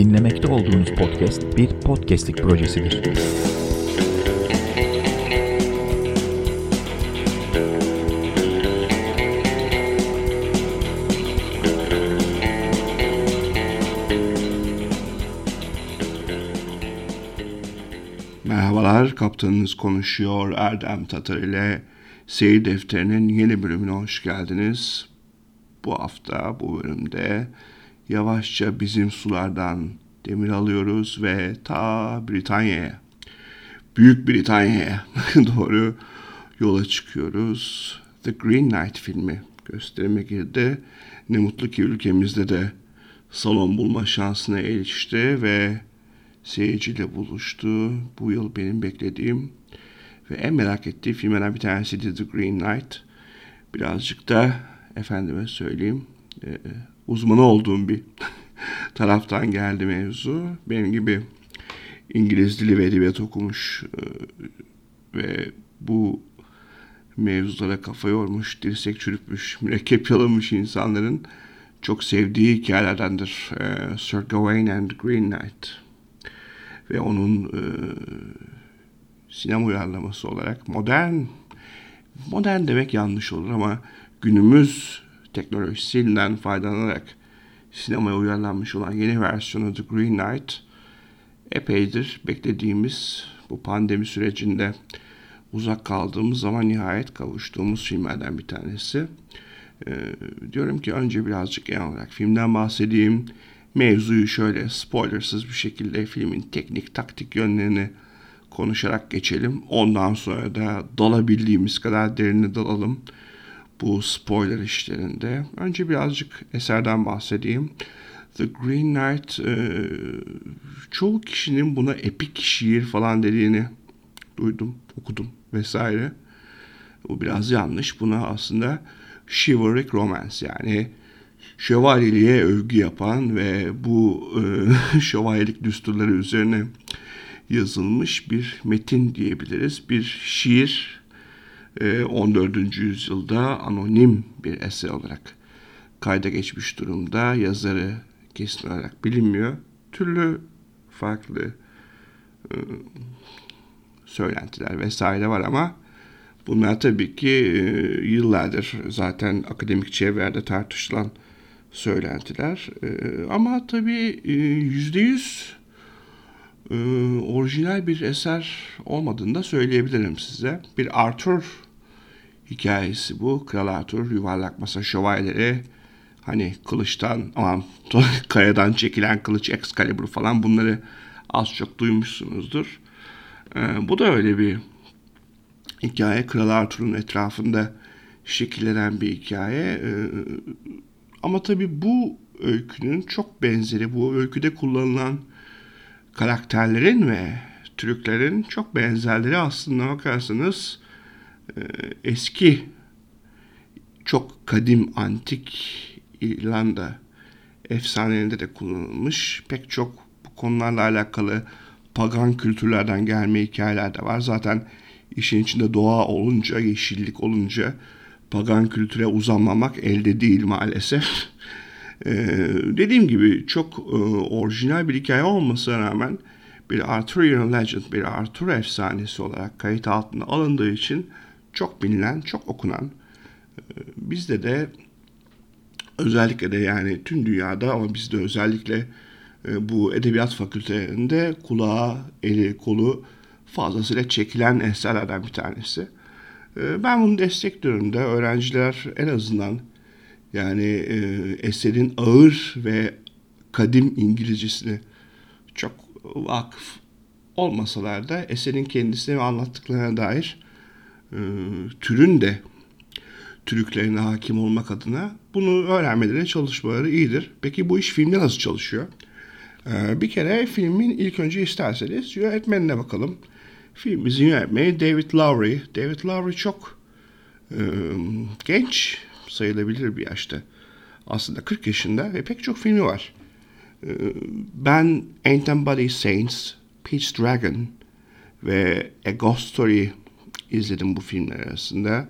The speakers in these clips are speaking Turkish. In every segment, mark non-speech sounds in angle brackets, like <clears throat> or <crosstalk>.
Dinlemekte olduğunuz podcast bir podcastlik projesidir. Merhabalar, kaptanınız konuşuyor Erdem Tatar ile Seyir Defteri'nin yeni bölümüne hoş geldiniz. Bu hafta bu bölümde yavaşça bizim sulardan demir alıyoruz ve ta Britanya'ya, Büyük Britanya'ya <laughs> doğru yola çıkıyoruz. The Green Knight filmi gösterime girdi. Ne mutlu ki ülkemizde de salon bulma şansına erişti ve seyirciyle buluştu. Bu yıl benim beklediğim ve en merak ettiğim filmlerden bir tanesi The Green Knight. Birazcık da efendime söyleyeyim e, uzmanı olduğum bir <laughs> taraftan geldi mevzu. Benim gibi İngiliz dili ve edebiyat okumuş e, ve bu mevzulara kafa yormuş, dirsek çürütmüş, <laughs> mürekkep yalamış insanların çok sevdiği hikayelerdendir. E, Sir Gawain and Green Knight ve onun e, sinema uyarlaması olarak modern modern demek yanlış olur ama günümüz teknolojisinden faydalanarak sinemaya uyarlanmış olan yeni versiyonu The Green Knight epeydir beklediğimiz bu pandemi sürecinde uzak kaldığımız zaman nihayet kavuştuğumuz filmlerden bir tanesi. Ee, diyorum ki önce birazcık genel olarak filmden bahsedeyim. Mevzuyu şöyle spoilersız bir şekilde filmin teknik taktik yönlerini konuşarak geçelim. Ondan sonra da dalabildiğimiz kadar derine dalalım bu spoiler işlerinde. Önce birazcık eserden bahsedeyim. The Green Knight e, çoğu kişinin buna epik şiir falan dediğini duydum, okudum vesaire. Bu biraz yanlış. Buna aslında chivalric romance yani şövalyeliğe övgü yapan ve bu e, <laughs> şövalyelik düsturları üzerine yazılmış bir metin diyebiliriz. Bir şiir 14. E, yüzyılda anonim bir eser olarak kayda geçmiş durumda. Yazarı kesin olarak bilinmiyor. Türlü farklı e, söylentiler vesaire var ama bunlar tabii ki e, yıllardır zaten akademik çevrelerde tartışılan söylentiler. Ama tabii yüzde yüz orijinal bir eser olmadığını da söyleyebilirim size. Bir Arthur hikayesi bu. Kral Arthur yuvarlak masa şövalyeleri hani kılıçtan aman <laughs> kayadan çekilen kılıç Excalibur falan bunları az çok duymuşsunuzdur. E, bu da öyle bir hikaye. Kral Arthur'un etrafında şekillenen bir hikaye. E, ama tabii bu öykünün çok benzeri, bu öyküde kullanılan karakterlerin ve Türklerin çok benzerleri aslında bakarsanız eski çok kadim antik İrlanda efsanelerinde de kullanılmış pek çok bu konularla alakalı pagan kültürlerden gelme hikayeler de var. Zaten işin içinde doğa olunca, yeşillik olunca pagan kültüre uzanmamak elde değil maalesef. <laughs> Ee, dediğim gibi çok e, orijinal bir hikaye olmasına rağmen bir Arthurian Legend, bir Arthur efsanesi olarak kayıt altına alındığı için çok bilinen, çok okunan, e, bizde de özellikle de yani tüm dünyada ama bizde özellikle e, bu edebiyat fakültelerinde kulağa, eli, kolu fazlasıyla çekilen eserlerden bir tanesi. E, ben bunu destekliyorum da öğrenciler en azından yani eserin ağır ve kadim İngilizcesini çok vakıf olmasalar da eserin kendisine ve anlattıklarına dair e, türün de türüklerine hakim olmak adına bunu öğrenmeleri, çalışmaları iyidir. Peki bu iş filmde nasıl çalışıyor? E, bir kere filmin ilk önce isterseniz yönetmenine bakalım. Filmimizin yönetmeni David Lowry. David Lowry çok e, genç sayılabilir bir yaşta. Aslında 40 yaşında ve pek çok filmi var. Ee, ben Ain't Nobody Saints, Peach Dragon ve A Ghost Story izledim bu filmler arasında.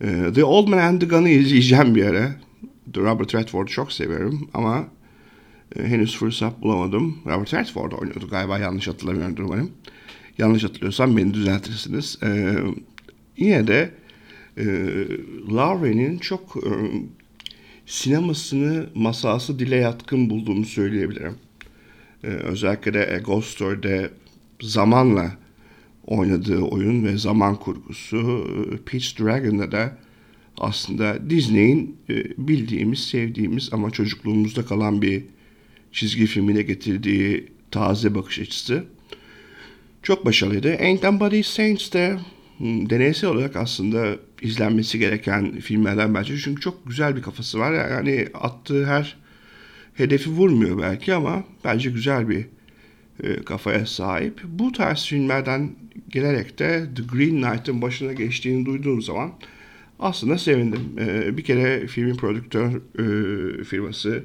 Ee, the Old Man and the Gun'ı izleyeceğim bir ara. Robert Redford'u çok severim ama E, henüz fırsat bulamadım. Robert Redford oynuyordu galiba yanlış hatırlamıyorum umarım. Yanlış hatırlıyorsam beni düzeltirsiniz. E, yine de e, Lauren'in çok e, sinemasını masası dile yatkın bulduğumu söyleyebilirim. E, özellikle de A Ghost Story'de zamanla oynadığı oyun ve zaman kurgusu e, Peach Dragon'da da aslında Disney'in e, bildiğimiz, sevdiğimiz ama çocukluğumuzda kalan bir çizgi filmine getirdiği taze bakış açısı çok başarılıydı. Ain't Nobody Saints de hmm, deneysel olarak aslında izlenmesi gereken filmlerden bence. Çünkü çok güzel bir kafası var. Yani attığı her hedefi vurmuyor belki ama bence güzel bir e, kafaya sahip. Bu tarz filmlerden gelerek de The Green Knight'ın başına geçtiğini duyduğum zaman aslında sevindim. E, bir kere filmin prodüktör e, firması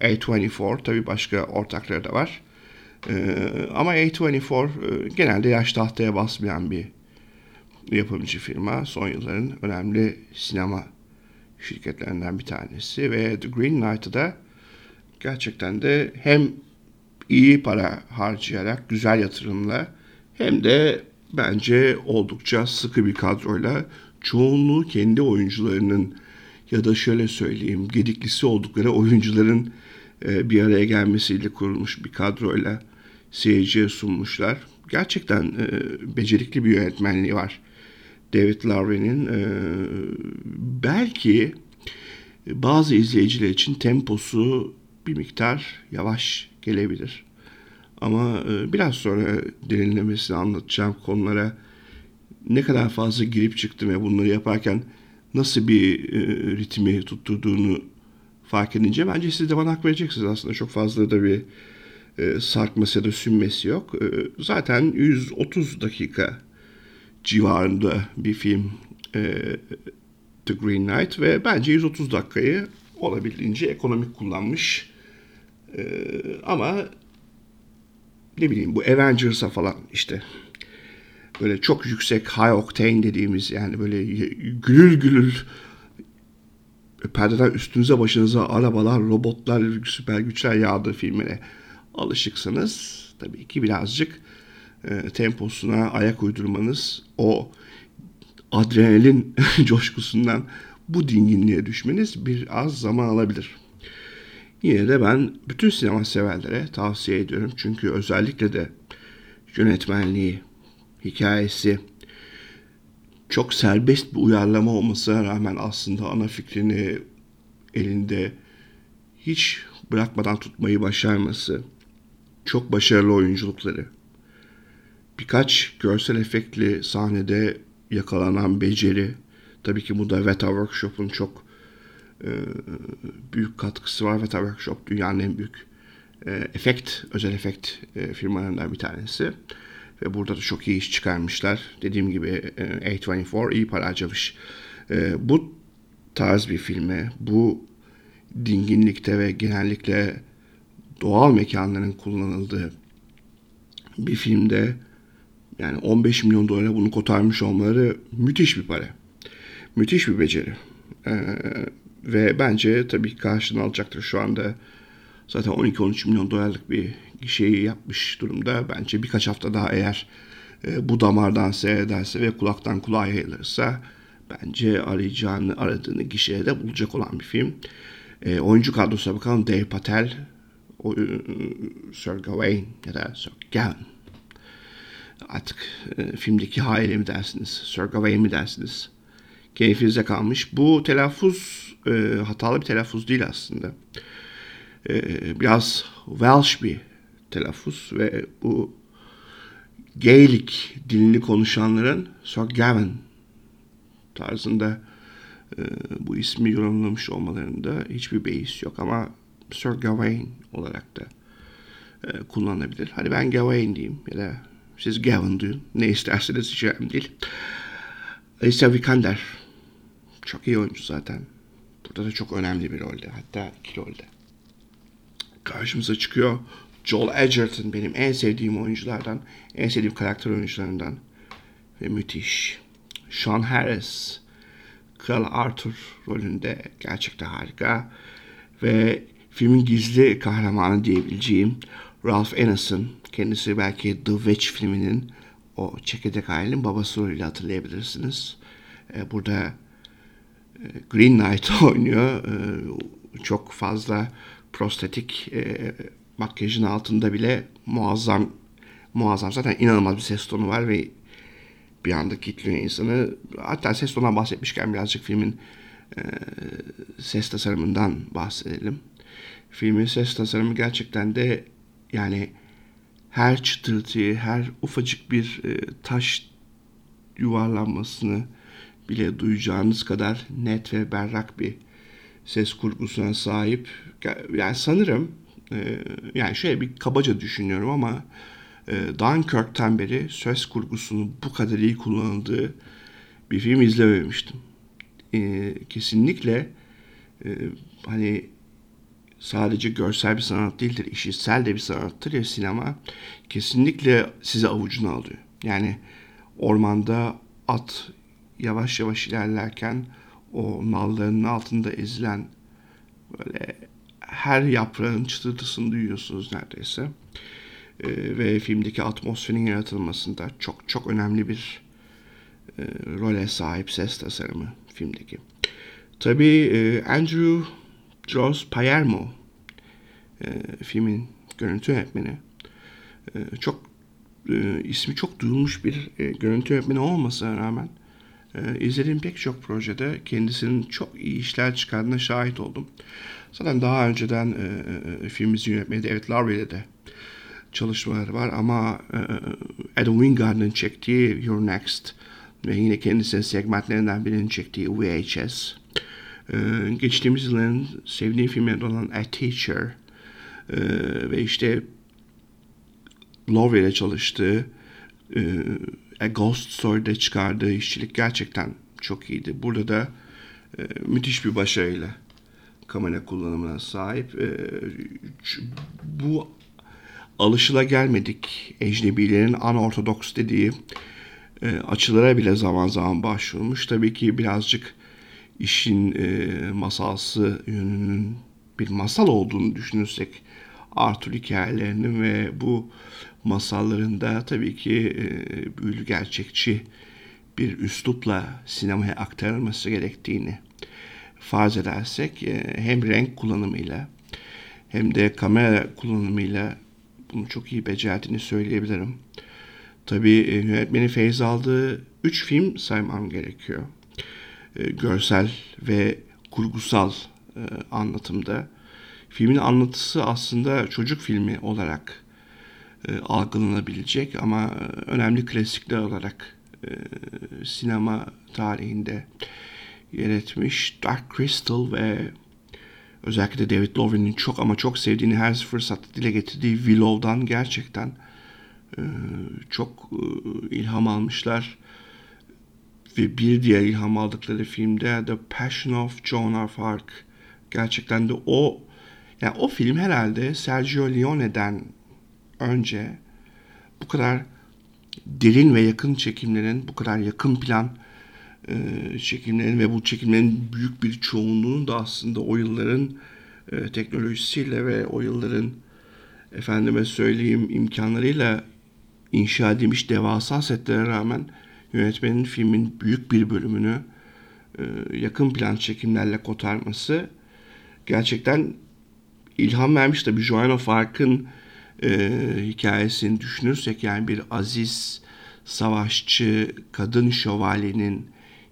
A24 tabi başka ortakları da var. Ama A24 e, genelde yaş tahtaya basmayan bir yapımcı firma. Son yılların önemli sinema şirketlerinden bir tanesi ve The Green Knight'ı da gerçekten de hem iyi para harcayarak, güzel yatırımla hem de bence oldukça sıkı bir kadroyla çoğunluğu kendi oyuncularının ya da şöyle söyleyeyim gediklisi oldukları oyuncuların e, bir araya gelmesiyle kurulmuş bir kadroyla seyirciye sunmuşlar. Gerçekten e, becerikli bir yönetmenliği var. David Lowery'nin e, belki bazı izleyiciler için temposu bir miktar yavaş gelebilir. Ama e, biraz sonra derinlemesine anlatacağım konulara ne kadar fazla girip çıktım ve bunları yaparken nasıl bir e, ritmi tutturduğunu fark edince bence siz de bana hak vereceksiniz aslında. Çok fazla da bir e, sarkması ya da sünmesi yok. Zaten 130 dakika civarında bir film The Green Knight ve bence 130 dakikayı olabildiğince ekonomik kullanmış. E, ama ne bileyim bu Avengers'a falan işte böyle çok yüksek high octane dediğimiz yani böyle gülül gülül perdeden üstünüze başınıza arabalar, robotlar, süper güçler yağdığı filmine alışıksanız tabii ki birazcık e, temposuna ayak uydurmanız o adrenalin <laughs> coşkusundan bu dinginliğe düşmeniz biraz zaman alabilir. Yine de ben bütün sinema severlere tavsiye ediyorum. Çünkü özellikle de yönetmenliği, hikayesi çok serbest bir uyarlama olmasına rağmen aslında ana fikrini elinde hiç bırakmadan tutmayı başarması, çok başarılı oyunculukları, birkaç görsel efektli sahnede yakalanan beceri, tabii ki bu da Veta Workshop'un çok e, büyük katkısı var. Veta Workshop dünyanın en büyük e, efekt, özel efekt e, firmalarından bir tanesi. Ve burada da çok iyi iş çıkarmışlar. Dediğim gibi e, A24 iyi para harcamış. E, bu tarz bir filme, bu dinginlikte ve genellikle doğal mekanların kullanıldığı bir filmde yani 15 milyon dolara bunu kotarmış olmaları müthiş bir para. Müthiş bir beceri. Ee, ve bence tabii karşılığını alacaktır şu anda. Zaten 12-13 milyon dolarlık bir şeyi yapmış durumda. Bence birkaç hafta daha eğer e, bu damardan seyrederse ve kulaktan kulağa yayılırsa bence arayacağını, aradığını gişeye de bulacak olan bir film. E, oyuncu kadrosuna bakalım. Dave Patel, o, e, Sir Gawain ya da Sir Gawain. Artık e, filmdeki haile mi dersiniz, Sir Gawain mi dersiniz? Keyfinize kalmış. Bu telaffuz e, hatalı bir telaffuz değil aslında. E, biraz Welsh bir telaffuz ve bu Gaelic dilini konuşanların Sir Gavin tarzında e, bu ismi yorumlamış olmalarında hiçbir beis yok ama Sir Gawain olarak da e, kullanılabilir. Hadi ben Gawain diyeyim ya da siz Gavin diyin. Ne isterseniz hiç önemli değil. Alicia Vikander çok iyi oyuncu zaten. Burada da çok önemli bir rolde. Hatta iki rolde. Karşımıza çıkıyor Joel Edgerton benim en sevdiğim oyunculardan. En sevdiğim karakter oyuncularından. Ve müthiş. Sean Harris Kral Arthur rolünde gerçekten harika. Ve filmin gizli kahramanı diyebileceğim Ralph Ineson. Kendisi belki The Witch filminin o çekirdek ailenin babası rolüyle hatırlayabilirsiniz. E, burada Green Knight <laughs> oynuyor. E, çok fazla prostetik e, makyajın altında bile muazzam muazzam zaten inanılmaz bir ses tonu var ve bir anda kilitliyor insanı. Hatta ses tonundan bahsetmişken birazcık filmin e, ses tasarımından bahsedelim. Filmin ses tasarımı gerçekten de yani her çıtırtıyı, her ufacık bir e, taş yuvarlanmasını bile duyacağınız kadar net ve berrak bir ses kurgusuna sahip. Yani sanırım e, yani şöyle bir kabaca düşünüyorum ama e, Dunkirk'ten beri söz kurgusunu bu kadar iyi kullanıldığı bir film izlememiştim. E, kesinlikle hani sadece görsel bir sanat değildir, işitsel de bir sanattır ya sinema. Kesinlikle sizi avucuna alıyor. Yani ormanda at yavaş yavaş ilerlerken o nallarının altında ezilen böyle her yaprağın çıtırtısını duyuyorsunuz neredeyse. E, ve filmdeki atmosferin yaratılmasında çok çok önemli bir e, role sahip ses tasarımı filmdeki. Tabii e, Andrew Jones Palermo e, filmin görüntü yönetmeni. E, çok e, ismi çok duyulmuş bir e, görüntü yönetmeni olmasına rağmen e, izlediğim pek çok projede kendisinin çok iyi işler çıkardığına şahit oldum. Zaten daha önceden e, e, filmimizi yönetmeni David Lowery ile de çalışmaları var ama e, Adam Wingard'ın çektiği Your Next ve yine kendisinin segmentlerinden birinin çektiği VHS e, geçtiğimiz yılların sevdiğim filmlerinden olan A Teacher e, ve işte Lowry ile çalıştığı e, A Ghost Story'de çıkardığı işçilik gerçekten çok iyiydi. Burada da e, müthiş bir başarıyla kamera kullanımına sahip. E, bu alışıla gelmedik ecnebilerin anortodoks dediği e, açılara bile zaman zaman başvurmuş. Tabii ki birazcık işin e, masalsı yönünün bir masal olduğunu düşünürsek Arthur hikayelerinin ve bu masallarında tabii ki e, büyülü gerçekçi bir üslupla sinemaya aktarılması gerektiğini farz edersek e, hem renk kullanımıyla hem de kamera kullanımıyla bunu çok iyi becerdiğini söyleyebilirim. Tabii e, yönetmenin feyz aldığı üç film saymam gerekiyor. E, görsel ve kurgusal anlatımda. Filmin anlatısı aslında çocuk filmi olarak e, algılanabilecek ama e, önemli klasikler olarak e, sinema tarihinde yer etmiş. Dark Crystal ve özellikle David Lowery'nin çok ama çok sevdiğini her fırsatta dile getirdiği Willow'dan gerçekten e, çok e, ilham almışlar. Ve bir diğer ilham aldıkları filmde The Passion of Joan of Arc. Gerçekten de o yani o film herhalde Sergio Leone'den önce bu kadar derin ve yakın çekimlerin, bu kadar yakın plan e, çekimlerin ve bu çekimlerin büyük bir çoğunluğunun da aslında o yılların e, teknolojisiyle ve o yılların efendime söyleyeyim imkanlarıyla inşa edilmiş devasa setlere rağmen yönetmenin filmin büyük bir bölümünü e, yakın plan çekimlerle kotarması gerçekten ilham vermiş. Tabii Joan of Arc'ın e, hikayesini düşünürsek yani bir aziz savaşçı kadın şövalyenin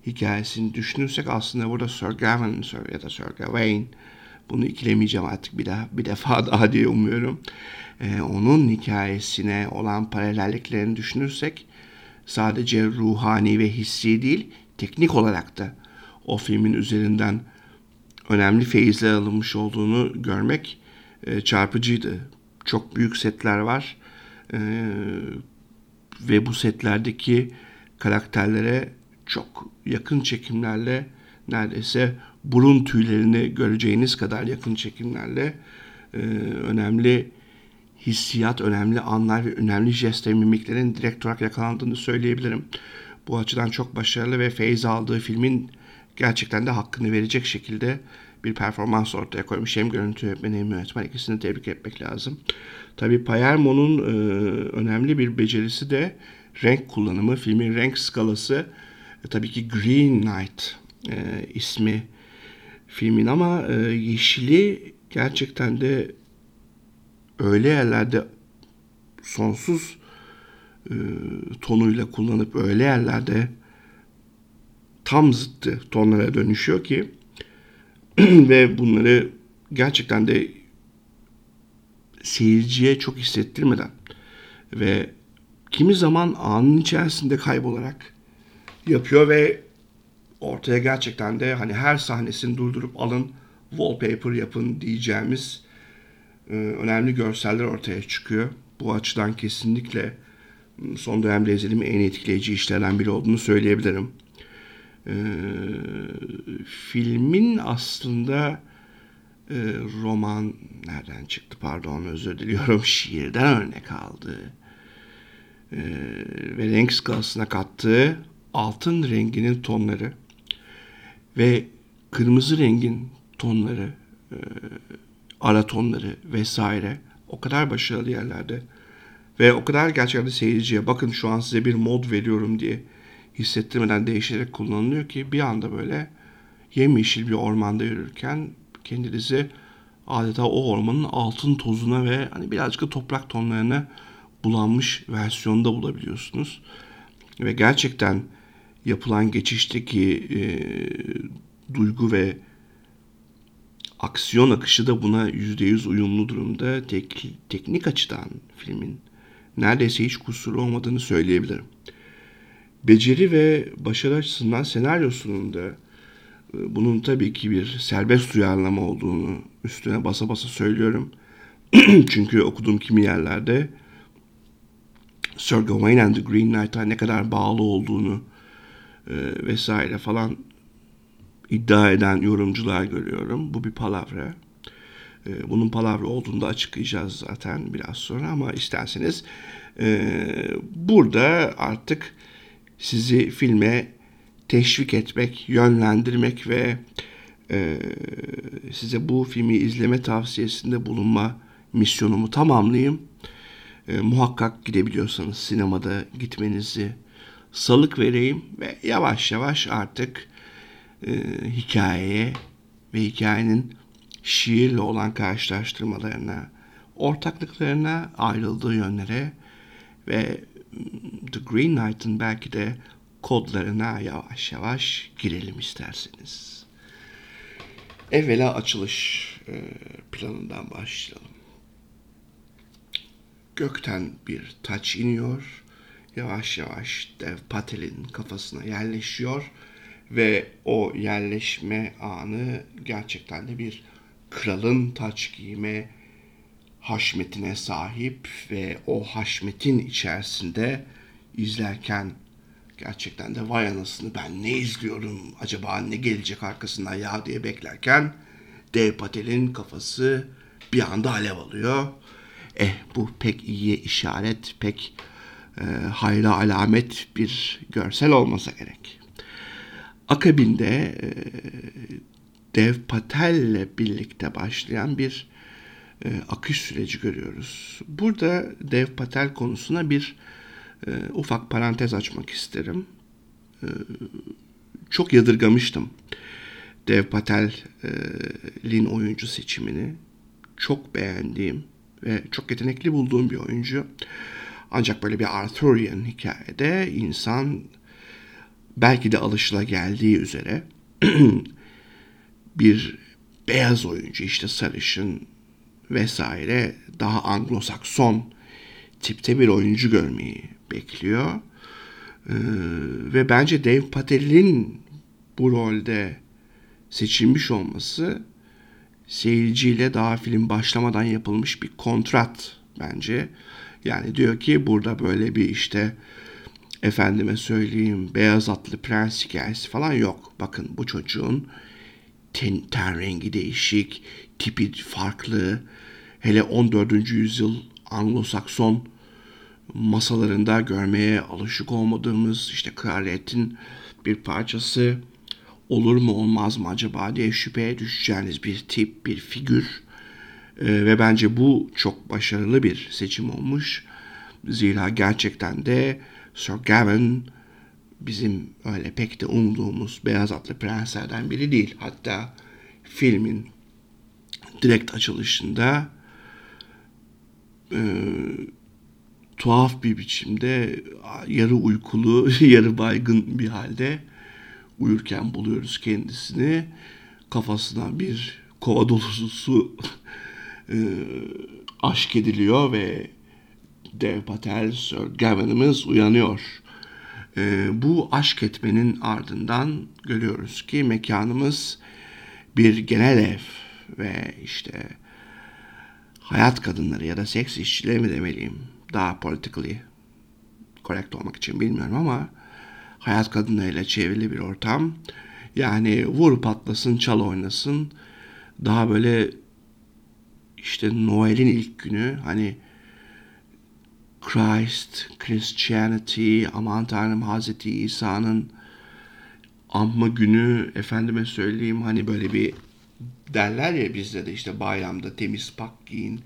hikayesini düşünürsek aslında burada Sir Gawain ya da Sir Gawain bunu ikilemeyeceğim artık bir daha bir defa <laughs> daha diye umuyorum. Ee, onun hikayesine olan paralelliklerini düşünürsek sadece ruhani ve hissi değil teknik olarak da o filmin üzerinden önemli feyizler alınmış olduğunu görmek e, çarpıcıydı. Çok büyük setler var e, ve bu setlerdeki karakterlere çok yakın çekimlerle neredeyse burun tüylerini göreceğiniz kadar yakın çekimlerle e, önemli hissiyat, önemli anlar ve önemli jest ve mimiklerin direkt olarak yakalandığını söyleyebilirim. Bu açıdan çok başarılı ve feyz aldığı filmin gerçekten de hakkını verecek şekilde bir performans ortaya koymuş. Hem görüntü yönetmeni hem yönetmen ikisini tebrik etmek lazım. Tabi Palermo'nun e, önemli bir becerisi de renk kullanımı. Filmin renk skalası e, tabii ki Green Knight e, ismi filmin ama e, yeşili gerçekten de öyle yerlerde sonsuz e, tonuyla kullanıp öyle yerlerde tam zıttı tonlara dönüşüyor ki <clears throat> ve bunları gerçekten de seyirciye çok hissettirmeden ve kimi zaman anın içerisinde kaybolarak yapıyor ve ortaya gerçekten de hani her sahnesini durdurup alın wallpaper yapın diyeceğimiz e, önemli görseller ortaya çıkıyor. Bu açıdan kesinlikle son dönemde izlediğim en etkileyici işlerden biri olduğunu söyleyebilirim. E, filmin aslında e, roman nereden çıktı? Pardon özür diliyorum. <laughs> Şiirden örnek aldığı e, ve renk skalasına kattığı altın renginin tonları ve kırmızı rengin tonları, e, ara tonları vesaire o kadar başarılı yerlerde ve o kadar gerçekten seyirciye bakın şu an size bir mod veriyorum diye hissettirmeden değişerek kullanılıyor ki bir anda böyle yemyeşil bir ormanda yürürken kendinizi adeta o ormanın altın tozuna ve hani birazcık da toprak tonlarına bulanmış versiyonda bulabiliyorsunuz. Ve gerçekten yapılan geçişteki e, duygu ve aksiyon akışı da buna yüzde yüz uyumlu durumda. Tek, teknik açıdan filmin neredeyse hiç kusuru olmadığını söyleyebilirim. Beceri ve başarı açısından senaryosunun da e, bunun tabii ki bir serbest uyarlama olduğunu üstüne basa basa söylüyorum. <clears throat> Çünkü okuduğum kimi yerlerde Sir Gawain and the Green Knight'a ne kadar bağlı olduğunu e, vesaire falan iddia eden yorumcular görüyorum. Bu bir palavra. E, bunun palavra olduğunu da açıklayacağız zaten biraz sonra ama isterseniz e, burada artık sizi filme teşvik etmek, yönlendirmek ve e, size bu filmi izleme tavsiyesinde bulunma misyonumu tamamlayayım. E, muhakkak gidebiliyorsanız sinemada gitmenizi salık vereyim ve yavaş yavaş artık e, hikayeye ve hikayenin şiirle olan karşılaştırmalarına, ortaklıklarına, ayrıldığı yönlere ve The Green Knight'ın belki de kodlarına yavaş yavaş girelim isterseniz. Evvela açılış e, planından başlayalım. Gökten bir taç iniyor. Yavaş yavaş Dev Patel'in kafasına yerleşiyor ve o yerleşme anı gerçekten de bir kralın taç giyme haşmetine sahip ve o haşmetin içerisinde izlerken gerçekten de vay anasını ben ne izliyorum acaba ne gelecek arkasından ya diye beklerken Dev Patel'in kafası bir anda alev alıyor. Eh bu pek iyi işaret, pek e, hayra alamet bir görsel olmasa gerek. Akabinde e, Dev Patel ile birlikte başlayan bir e, akış süreci görüyoruz. Burada Dev Patel konusuna bir e, ufak parantez açmak isterim. E, çok yadırgamıştım Dev Patel'in oyuncu seçimini. Çok beğendiğim ve çok yetenekli bulduğum bir oyuncu. Ancak böyle bir Arthurian hikayede insan belki de alışıla geldiği üzere <clears throat> bir beyaz oyuncu işte sarışın vesaire daha Anglo-Sakson tipte bir oyuncu görmeyi bekliyor. Ee, ve bence Dave Patel'in bu rolde seçilmiş olması seyirciyle daha film başlamadan yapılmış bir kontrat bence. Yani diyor ki burada böyle bir işte efendime söyleyeyim beyaz atlı prens hikayesi falan yok. Bakın bu çocuğun ten, ten rengi değişik, tipi farklı. Hele 14. yüzyıl Anglo-Sakson masalarında görmeye alışık olmadığımız işte kraliyetin bir parçası olur mu olmaz mı acaba diye şüpheye düşeceğiniz bir tip, bir figür. E, ve bence bu çok başarılı bir seçim olmuş. Zira gerçekten de Sir Gavin bizim öyle pek de umduğumuz beyaz atlı prenslerden biri değil. Hatta filmin direkt açılışında e, tuhaf bir biçimde yarı uykulu, <laughs> yarı baygın bir halde uyurken buluyoruz kendisini. Kafasına bir kova dolusu su <laughs> e, aşk ediliyor ve Dev Patel Sir Gavin'imiz uyanıyor. E, bu aşk etmenin ardından görüyoruz ki mekanımız bir genel ev ve işte hayat kadınları ya da seks işçileri mi demeliyim daha politically correct olmak için bilmiyorum ama hayat kadınlarıyla çevrili bir ortam. Yani vur patlasın çal oynasın daha böyle işte Noel'in ilk günü hani Christ, Christianity, aman tanrım Hazreti İsa'nın anma günü efendime söyleyeyim hani böyle bir derler ya bizde de işte bayramda temiz pak giyin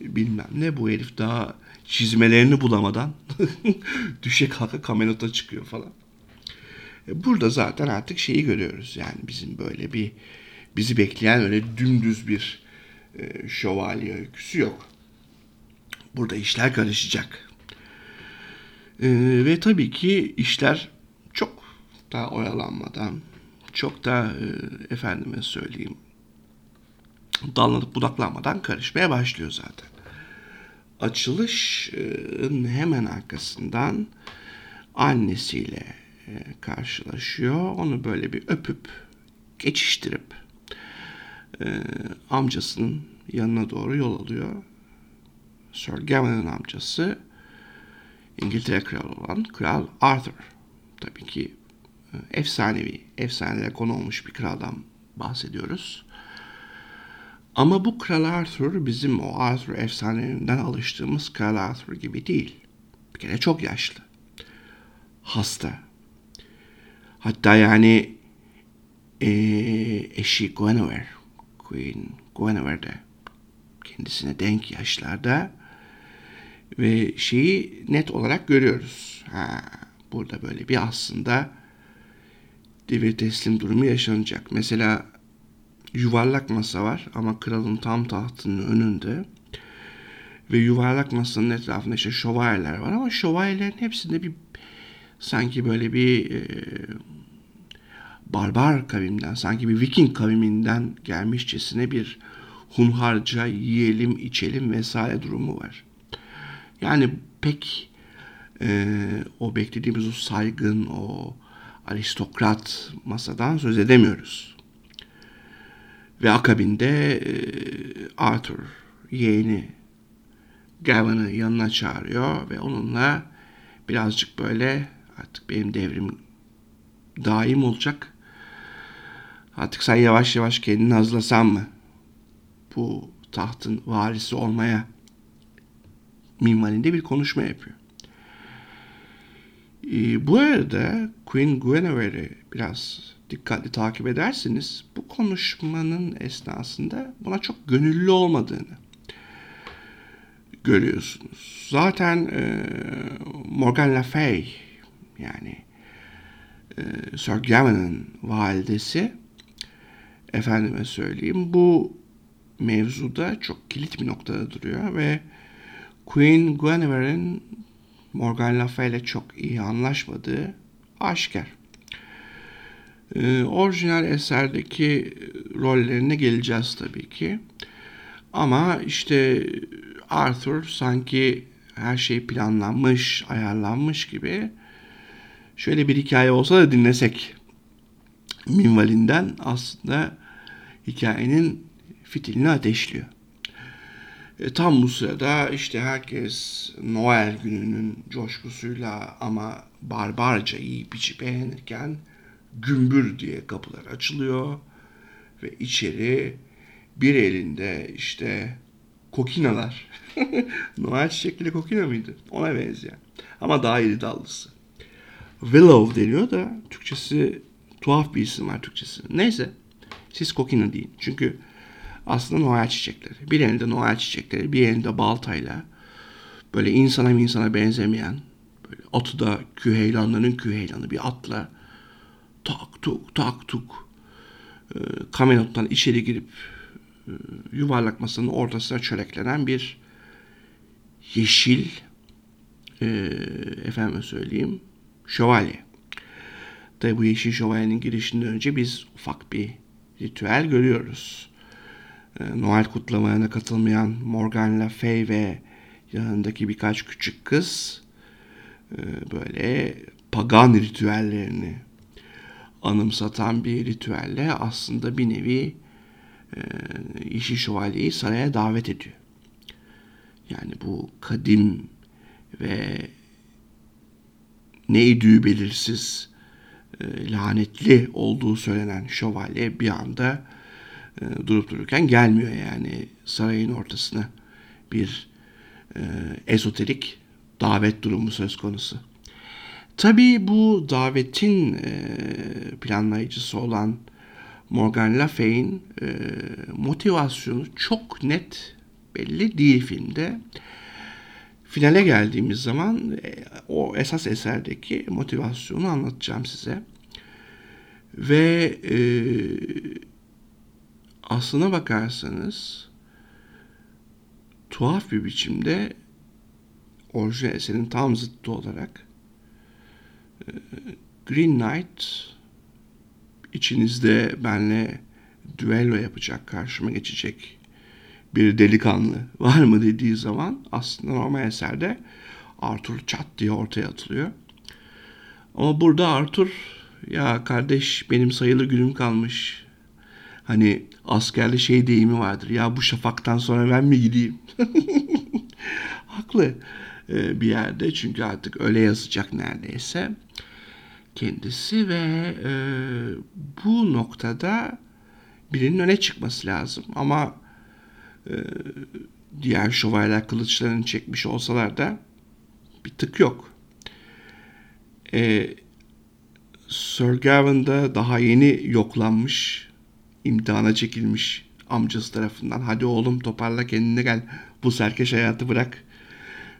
bilmem ne bu herif daha çizmelerini bulamadan <laughs> düşe kalka kamerota çıkıyor falan. E, burada zaten artık şeyi görüyoruz yani bizim böyle bir bizi bekleyen öyle dümdüz bir e, şövalye öyküsü yok. Burada işler karışacak. E, ve tabii ki işler çok daha oyalanmadan, çok da e, efendime söyleyeyim dallanıp budaklanmadan karışmaya başlıyor zaten. Açılışın hemen arkasından annesiyle e, karşılaşıyor. Onu böyle bir öpüp geçiştirip e, amcasının yanına doğru yol alıyor. Sir Gawain'in amcası İngiltere kralı olan Kral Arthur. Tabii ki efsanevi, efsanelere konu olmuş bir kraldan bahsediyoruz. Ama bu Kral Arthur bizim o Arthur efsanelerinden alıştığımız Kral Arthur gibi değil. Bir kere çok yaşlı. Hasta. Hatta yani e, eşi Guinevere, Queen Guinevere de kendisine denk yaşlarda ve şeyi net olarak görüyoruz. Ha, burada böyle bir aslında devir teslim durumu yaşanacak. Mesela yuvarlak masa var ama kralın tam tahtının önünde. Ve yuvarlak masanın etrafında işte şövalyeler var ama şövalyelerin hepsinde bir sanki böyle bir e, barbar kavimden, sanki bir Viking kaviminden gelmişçesine bir hunharca yiyelim, içelim vesaire durumu var. Yani pek e, o beklediğimiz o saygın, o aristokrat masadan söz edemiyoruz. Ve akabinde e, Arthur yeğeni Gavin'ı yanına çağırıyor ve onunla birazcık böyle artık benim devrim daim olacak. Artık sen yavaş yavaş kendini hazırlasan mı? Bu tahtın varisi olmaya minvalinde bir konuşma yapıyor. Ee, bu arada Queen Guinevere'i biraz dikkatli takip ederseniz bu konuşmanın esnasında buna çok gönüllü olmadığını görüyorsunuz. Zaten e, Morgan Le Fay yani e, Sir Gawain'in validesi efendime söyleyeyim bu mevzuda çok kilit bir noktada duruyor ve Queen Guinevere'in Morgan Le Fay ile çok iyi anlaşmadığı aşikar. Ee, orijinal eserdeki rollerine geleceğiz tabii ki. Ama işte Arthur sanki her şey planlanmış, ayarlanmış gibi şöyle bir hikaye olsa da dinlesek minvalinden aslında hikayenin fitilini ateşliyor. E, tam bu sırada işte herkes Noel gününün coşkusuyla ama barbarca yiyip içip beğenirken gümbür diye kapılar açılıyor ve içeri bir elinde işte kokinalar. <laughs> Noel çiçekli kokina mıydı? Ona benzeyen. Ama daha iri dallısı. Willow deniyor da Türkçesi Tuhaf bir isim var Türkçesi. Neyse. Siz Kokina deyin. Çünkü aslında Noel çiçekleri. Bir elinde Noel çiçekleri, bir elinde baltayla böyle insana insana benzemeyen böyle atı da küheylanların küheylanı bir atla tak tuk tak tuk e, kamelottan içeri girip e, yuvarlak masanın ortasına çöreklenen bir yeşil e, efendim söyleyeyim şövalye. Tabi bu yeşil şövalyenin girişinden önce biz ufak bir ritüel görüyoruz. E, Noel kutlamalarına katılmayan Morgan Le Fay ve yanındaki birkaç küçük kız e, böyle pagan ritüellerini anımsatan bir ritüelle aslında bir nevi e, Yeşil Şövalye'yi saraya davet ediyor. Yani bu kadim ve neydi belirsiz e, lanetli olduğu söylenen şövalye bir anda e, durup dururken gelmiyor yani sarayın ortasına bir e, ezoterik davet durumu söz konusu. Tabii bu davetin e, planlayıcısı olan Morgan Le e, motivasyonu çok net belli değil filmde. Finale geldiğimiz zaman e, o esas eserdeki motivasyonu anlatacağım size. Ve e, aslına bakarsanız tuhaf bir biçimde orijinal eserin tam zıttı olarak e, Green Knight içinizde benle düello yapacak, karşıma geçecek bir delikanlı <laughs> var mı dediği zaman aslında normal eserde Arthur çat diye ortaya atılıyor. Ama burada Arthur ya kardeş benim sayılı günüm kalmış. Hani askerde şey deyimi vardır. Ya bu şafaktan sonra ben mi gideyim? <laughs> Haklı bir yerde çünkü artık öyle yazacak neredeyse kendisi ve e, bu noktada birinin öne çıkması lazım. Ama e, diğer şövalyeler kılıçlarını çekmiş olsalar da bir tık yok. E, Sir Gawain da daha yeni yoklanmış, imtihana çekilmiş amcası tarafından. Hadi oğlum toparla kendine gel, bu serkeş hayatı bırak.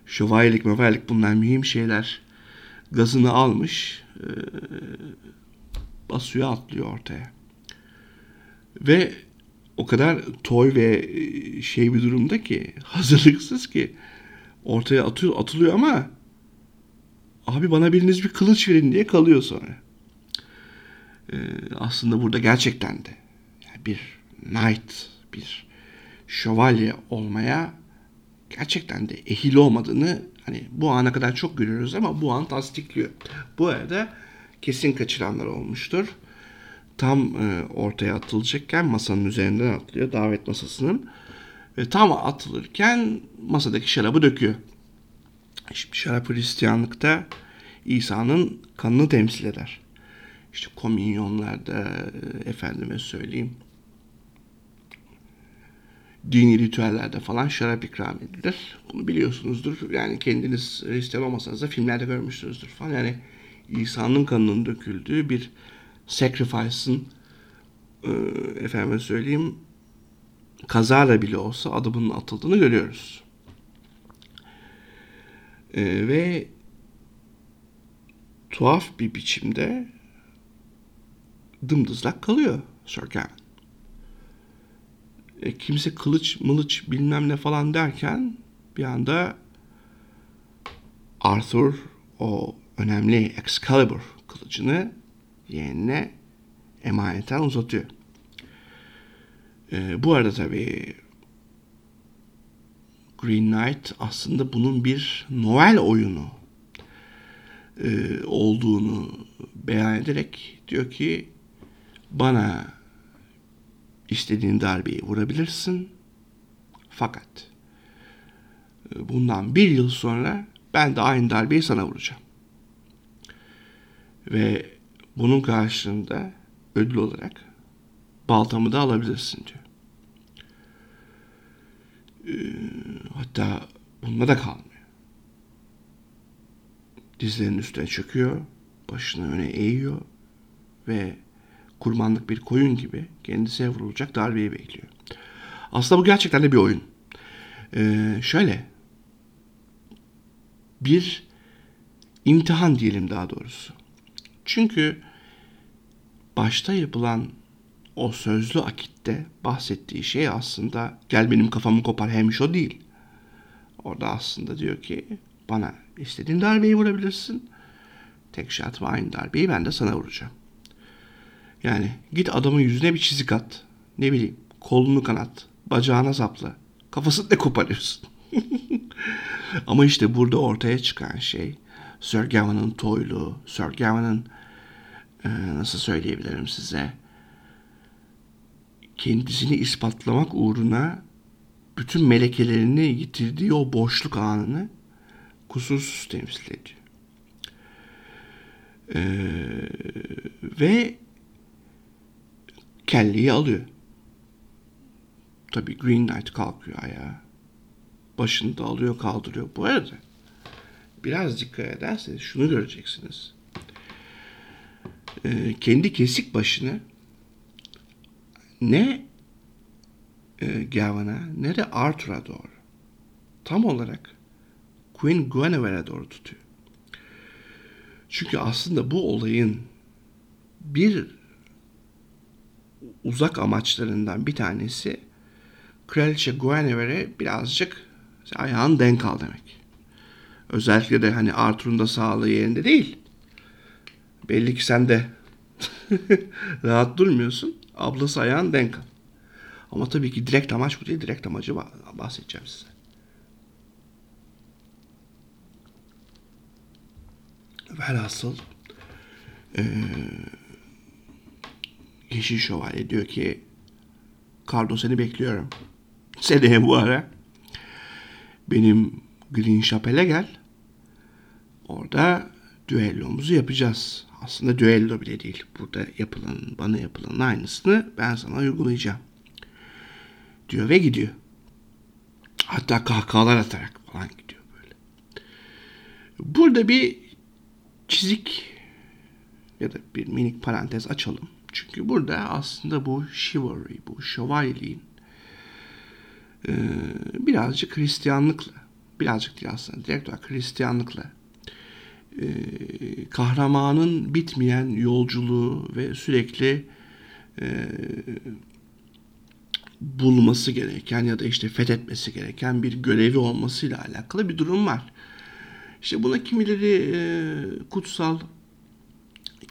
Şövalyelik mövalyelik bunlar mühim şeyler. Gazını almış, e, basıyor atlıyor ortaya. Ve o kadar toy ve şey bir durumda ki <laughs> hazırlıksız ki ortaya atıyor, atılıyor ama abi bana biriniz bir kılıç verin diye kalıyor sonra. Ee, aslında burada gerçekten de bir knight, bir şövalye olmaya gerçekten de ehil olmadığını hani bu ana kadar çok görüyoruz ama bu an tasdikliyor. Bu arada kesin kaçıranlar olmuştur. Tam e, ortaya atılacakken masanın üzerinden atlıyor davet masasının. Ve tam atılırken masadaki şarabı döküyor. Şimdi şarap Hristiyanlıkta İsa'nın kanını temsil eder. İşte kominyonlarda e, efendime söyleyeyim dini ritüellerde falan şarap ikram edilir. Bunu biliyorsunuzdur. Yani kendiniz Hristiyan olmasanız da filmlerde görmüşsünüzdür falan. Yani İsa'nın kanının döküldüğü bir sacrifice'ın e, efendime söyleyeyim kazara bile olsa adımının atıldığını görüyoruz. E, ve tuhaf bir biçimde dımdızlak kalıyor Sir Kevin. E, kimse kılıç mılıç bilmem ne falan derken bir anda Arthur o önemli Excalibur kılıcını yeğenine emaneten uzatıyor. E, bu arada tabii Green Knight aslında bunun bir Noel oyunu e, olduğunu beyan ederek diyor ki bana istediğin darbeyi vurabilirsin. Fakat e, bundan bir yıl sonra ben de aynı darbeyi sana vuracağım. Ve bunun karşılığında ödül olarak baltamı da alabilirsin diyor. E, hatta bununla da kalmıyor. Dizlerinin üstüne çöküyor, başını öne eğiyor ve kurbanlık bir koyun gibi kendisine vurulacak darbeyi bekliyor. Aslında bu gerçekten de bir oyun. Ee, şöyle bir imtihan diyelim daha doğrusu. Çünkü başta yapılan o sözlü akitte bahsettiği şey aslında gel benim kafamı kopar hemmiş o değil. Orada aslında diyor ki bana istediğin darbeyi vurabilirsin. Tek şart ve aynı darbeyi ben de sana vuracağım. Yani git adamın yüzüne bir çizik at. Ne bileyim kolunu kanat, bacağına sapla. Kafasını ne koparıyorsun? <laughs> Ama işte burada ortaya çıkan şey Sir Gawain'ın toyluğu, Sir Gawain'ın e, nasıl söyleyebilirim size kendisini ispatlamak uğruna bütün melekelerini yitirdiği o boşluk anını kusursuz temsil ediyor. Ee, ve kelleyi alıyor. Tabii Green Knight kalkıyor ayağa. Başını da alıyor kaldırıyor. Bu arada biraz dikkat ederseniz şunu göreceksiniz. Ee, kendi kesik başını ne e, Gawain'a ne de Arthur'a doğru tam olarak Queen Guinevere'e doğru tutuyor. Çünkü aslında bu olayın bir uzak amaçlarından bir tanesi Kraliçe Guinevere birazcık ayağın denk al demek. Özellikle de hani Arthur'un da sağlığı yerinde değil. Belli ki sen de <laughs> rahat durmuyorsun. Ablası ayağın denk al. Ama tabii ki direkt amaç bu değil. Direkt amacı bahsedeceğim size. Velhasıl ee, Yeşil Şövalye diyor ki Kardo seni bekliyorum. Seneye <laughs> bu ara benim Green Chapel'e gel. Orada düellomuzu yapacağız. Aslında düello bile değil. Burada yapılan, bana yapılan aynısını ben sana uygulayacağım. Diyor ve gidiyor. Hatta kahkahalar atarak falan gidiyor böyle. Burada bir çizik ya da bir minik parantez açalım. Çünkü burada aslında bu chivalry, bu şövalyeliğin e, birazcık Hristiyanlıkla, birazcık değil aslında direkt olarak Hristiyanlıkla e, kahramanın bitmeyen yolculuğu ve sürekli e, bulması gereken ya da işte fethetmesi gereken bir görevi olmasıyla alakalı bir durum var. İşte buna kimileri e, kutsal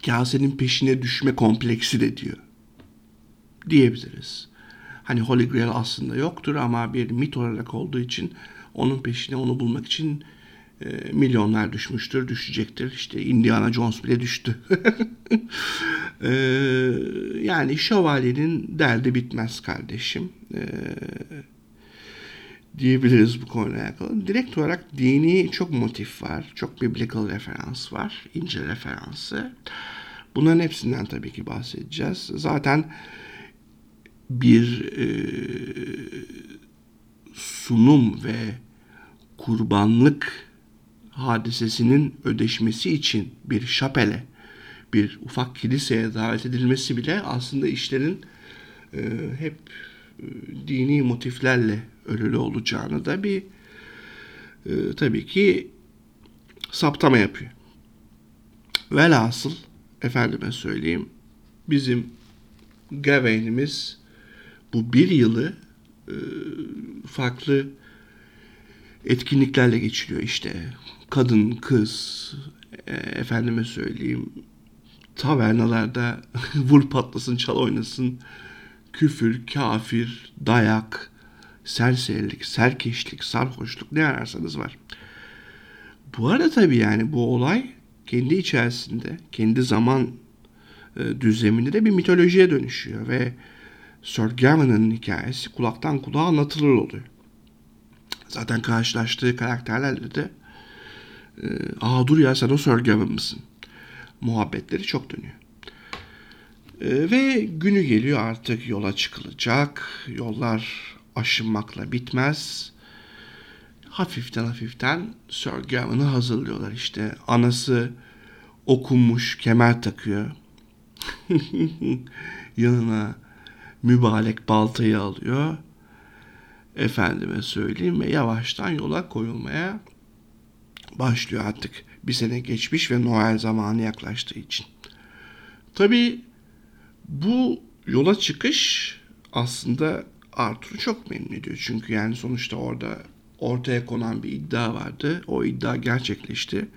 kasenin peşine düşme kompleksi de diyor. Diyebiliriz. Hani Holy Grail aslında yoktur ama bir mit olarak olduğu için onun peşine onu bulmak için e, milyonlar düşmüştür, düşecektir. İşte Indiana Jones bile düştü. <laughs> e, yani şövalyenin derdi bitmez kardeşim. E, diyebiliriz bu konuyla alakalı. Direkt olarak dini çok motif var. Çok biblical referans var. İncil referansı. Bunların hepsinden tabii ki bahsedeceğiz. Zaten bir e, sunum ve kurbanlık hadisesinin ödeşmesi için bir şapele, bir ufak kiliseye davet edilmesi bile aslında işlerin e, hep e, dini motiflerle ölülü olacağını da bir e, tabii ki saptama yapıyor. Velhasıl efendime söyleyeyim bizim Gawain'imiz bu bir yılı e, farklı etkinliklerle geçiriyor işte. Kadın, kız, e, efendime söyleyeyim tavernalarda <laughs> vur patlasın, çal oynasın, küfür, kafir, dayak, serserilik, serkeşlik, sarhoşluk ne ararsanız var. Bu arada tabii yani bu olay kendi içerisinde, kendi zaman e, düzleminde de bir mitolojiye dönüşüyor ve Sir Gawain'ın hikayesi kulaktan kulağa anlatılır oluyor. Zaten karşılaştığı karakterlerle de e, aa dur ya sen o Sir Gawain mısın? Muhabbetleri çok dönüyor. E, ve günü geliyor artık yola çıkılacak. Yollar aşınmakla bitmez. Hafiften hafiften Sir Gawain'ı hazırlıyorlar işte. Anası okunmuş kemer takıyor. <laughs> Yanına mübarek baltayı alıyor. Efendime söyleyeyim ve yavaştan yola koyulmaya başlıyor artık. Bir sene geçmiş ve Noel zamanı yaklaştığı için. Tabii bu yola çıkış aslında Arthur'u çok memnun ediyor. Çünkü yani sonuçta orada ortaya konan bir iddia vardı. O iddia gerçekleşti.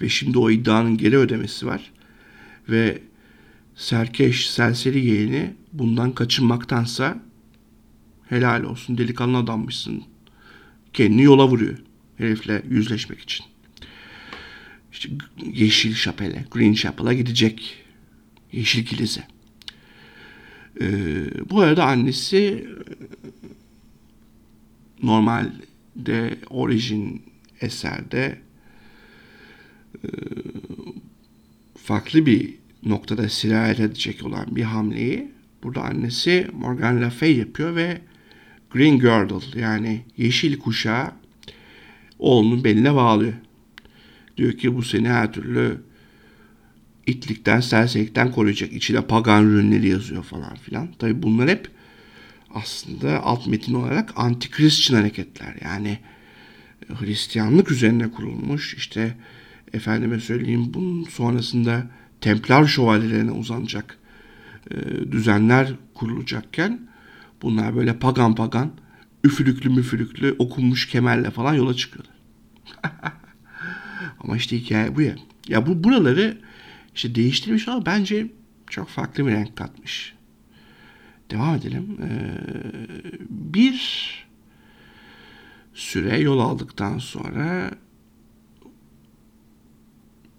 Ve şimdi o iddianın geri ödemesi var. Ve serkeş, serseri yeğeni bundan kaçınmaktansa helal olsun delikanlı adammışsın. Kendini yola vuruyor herifle yüzleşmek için. İşte Yeşil Şapel'e, Green Chapel'a gidecek. Yeşil Kilise. Ee, bu arada annesi normalde orijin eserde e, farklı bir noktada sirayet edecek olan bir hamleyi burada annesi Morgan Le Fay yapıyor ve Green Girdle yani yeşil kuşağı oğlunun beline bağlıyor. Diyor ki bu seni her türlü itlikten, serserilikten koruyacak. İçine pagan ürünleri yazıyor falan filan. Tabi bunlar hep aslında alt metin olarak anti-Christian hareketler. Yani Hristiyanlık üzerine kurulmuş işte efendime söyleyeyim bunun sonrasında Templar şövalyelerine uzanacak e, düzenler kurulacakken bunlar böyle pagan pagan üfürüklü müfürüklü okunmuş kemerle falan yola çıkıyorlar. <laughs> Ama işte hikaye bu ya. Ya bu buraları işte değiştirmiş ama bence çok farklı bir renk katmış. Devam edelim. Ee, bir süre yol aldıktan sonra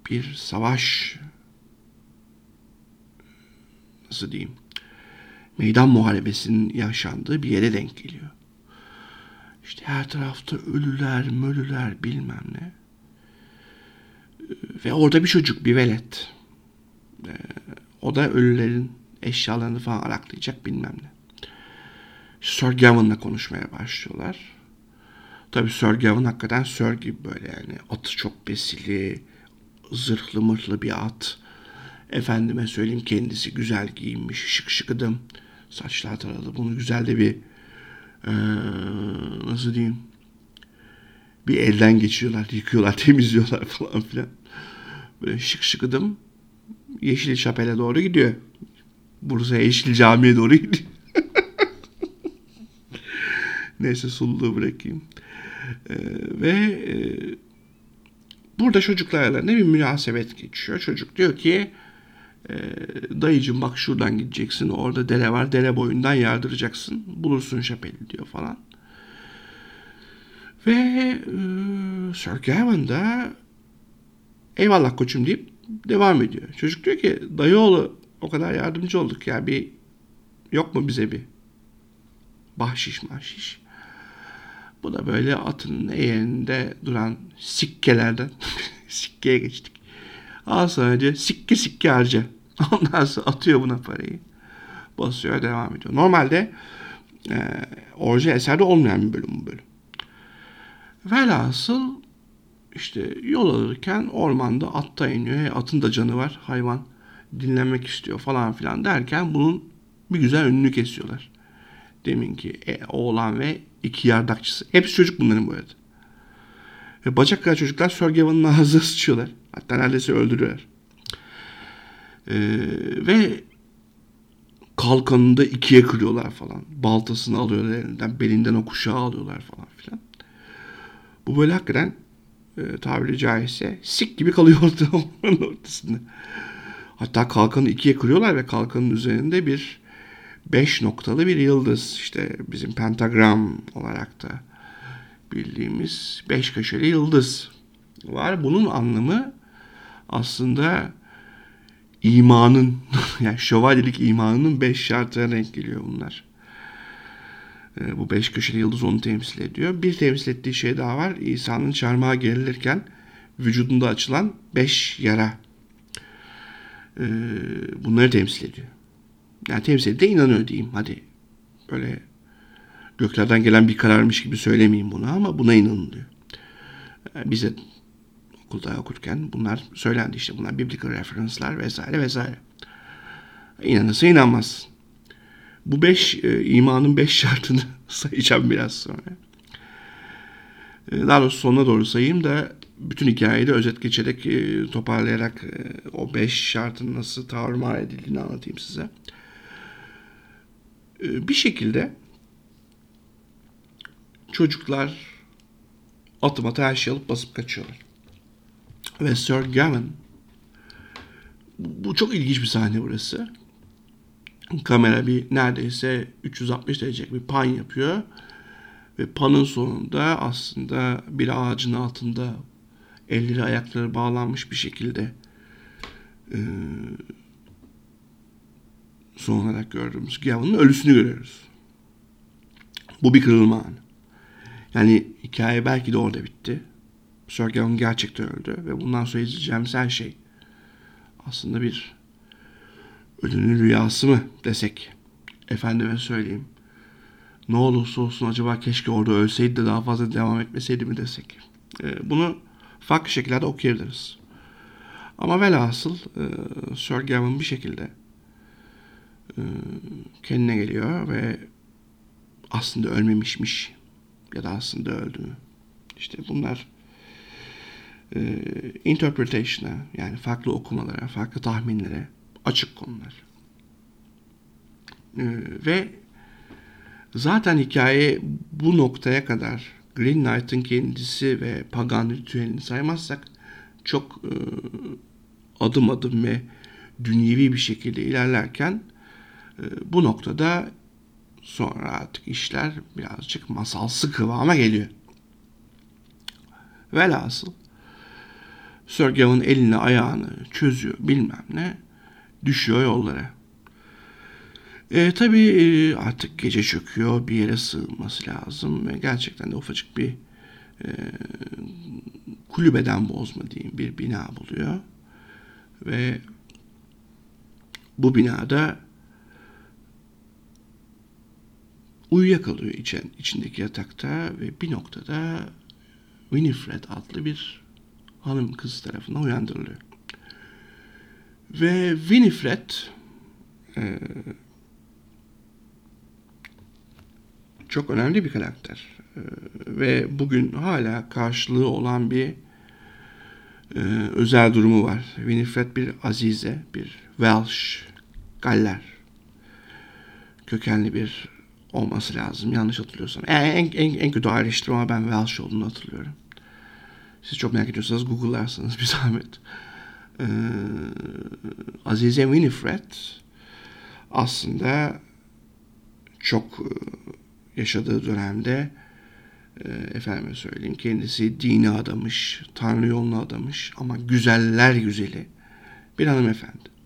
bir savaş nasıl diyeyim meydan muharebesinin yaşandığı bir yere denk geliyor. İşte her tarafta ölüler, mölüler bilmem ne. Ve orada bir çocuk, bir velet. Ee, o da ölülerin eşyalarını falan araklayacak bilmem ne. Sir Gawain'la konuşmaya başlıyorlar. Tabii Sir Gawain hakikaten Sir gibi böyle yani. Atı çok besili, zırhlı mırhlı bir at. Efendime söyleyeyim kendisi güzel giyinmiş, şık şıkıdım. Saçlar taralı. Bunu güzel de bir ee, nasıl diyeyim bir elden geçiyorlar, yıkıyorlar, <laughs> temizliyorlar falan filan. Böyle şık şıkıdım Yeşil Şapel'e doğru gidiyor. Bursa Yeşil Cami'ye doğru gidiyor. <laughs> Neyse sululuğu bırakayım. Ee, ve e, burada çocuklarla ne bir münasebet geçiyor. Çocuk diyor ki e, dayıcım bak şuradan gideceksin. Orada dere var. Dere boyundan yardıracaksın. Bulursun şapeli diyor falan. Ve e, Sir Gawain da eyvallah koçum deyip devam ediyor. Çocuk diyor ki dayıoğlu o kadar yardımcı olduk ya bir yok mu bize bir bahşiş mahşiş. Bu da böyle atının eğerinde duran sikkelerden <laughs> sikkeye geçtik. Al sadece sikke sikke harca. <laughs> Ondan sonra atıyor buna parayı. Basıyor devam ediyor. Normalde e, orijinal eserde olmayan bir bölüm bu bölüm. Velhasıl işte yol alırken ormanda atta iniyor. Atın da canı var. Hayvan dinlenmek istiyor falan filan derken bunun bir güzel önünü kesiyorlar. Deminki e, oğlan ve iki yardakçısı. Hepsi çocuk bunların bu arada. Ve bacak kadar çocuklar Sir Gawain'ın <laughs> ağzına sıçıyorlar. Hatta neredeyse öldürüyorlar. Ee, ve kalkanını da ikiye kırıyorlar falan. Baltasını alıyorlar elinden. Belinden o kuşağı alıyorlar falan filan. Bu böyle hakikaten e, tabiri caizse sik gibi kalıyor <laughs> orada ortasında. Hatta kalkanı ikiye kırıyorlar ve kalkanın üzerinde bir beş noktalı bir yıldız. işte bizim pentagram olarak da bildiğimiz beş köşeli yıldız var. Bunun anlamı aslında imanın <laughs> yani şövalyelik imanının beş şartına denk geliyor bunlar. Ee, bu beş köşeli yıldız onu temsil ediyor. Bir temsil ettiği şey daha var. İsa'nın çarmıha gerilirken vücudunda açılan beş yara. Ee, bunları temsil ediyor. Yani temsil ediyor inanıyor diyeyim. Hadi böyle göklerden gelen bir kararmış gibi söylemeyeyim bunu ama buna inanılıyor. Ee, bize okulda okurken bunlar söylendi işte bunlar biblical referenslar vesaire vesaire. İnanırsa inanmazsın. Bu beş e, imanın beş şartını <laughs> sayacağım biraz sonra. E, daha doğrusu sonuna doğru sayayım da bütün hikayeyi de özet geçerek e, toparlayarak e, o beş şartın nasıl tarumar edildiğini anlatayım size. E, bir şekilde çocuklar atım atı her şeyi alıp basıp kaçıyorlar. Ve Sir Gavin bu çok ilginç bir sahne burası. Kamera bir neredeyse 360 derecelik bir pan yapıyor. Ve panın sonunda aslında bir ağacın altında elleri ayakları bağlanmış bir şekilde e, son olarak gördüğümüz Gavin'in ölüsünü görüyoruz. Bu bir kırılma anı. Yani hikaye belki de orada bitti. Sir Gavin gerçekten öldü ve bundan sonra izleyeceğimiz her şey aslında bir ölünün rüyası mı desek. Efendime söyleyeyim. Ne olursa olsun acaba keşke orada ölseydi de daha fazla devam etmeseydi mi desek. E, bunu farklı şekillerde okuyabiliriz. Ama velhasıl e, Sir Gavin bir şekilde e, kendine geliyor ve aslında ölmemişmiş ya da aslında öldü. İşte bunlar e, interpretation'a yani farklı okumalara, farklı tahminlere açık konular. E, ve zaten hikaye bu noktaya kadar Green Knight'ın kendisi ve pagan ritüelini saymazsak çok e, adım adım ve dünyevi bir şekilde ilerlerken e, bu noktada sonra artık işler birazcık masalsı kıvama geliyor. Velhasıl Sir Gavin elini ayağını çözüyor bilmem ne düşüyor yollara. E, tabii e, artık gece çöküyor bir yere sığınması lazım ve gerçekten de ufacık bir e, kulübeden bozma diyeyim bir bina buluyor. Ve bu binada uyuyakalıyor için, içindeki yatakta ve bir noktada Winifred adlı bir hanım kız tarafından uyandırılıyor. Ve Winifred e, çok önemli bir karakter. E, ve bugün hala karşılığı olan bir e, özel durumu var. Winifred bir azize, bir Welsh, Galler kökenli bir olması lazım. Yanlış hatırlıyorsam. Yani en, en, en kötü ayrıştırma ben Welsh olduğunu hatırlıyorum. Siz çok merak ediyorsanız Google'larsanız bir <laughs> zahmet. Ee, Azize Winifred aslında çok e, yaşadığı dönemde e, efendime söyleyeyim kendisi dini adamış, Tanrı yolunu adamış ama güzeller güzeli bir hanımefendi.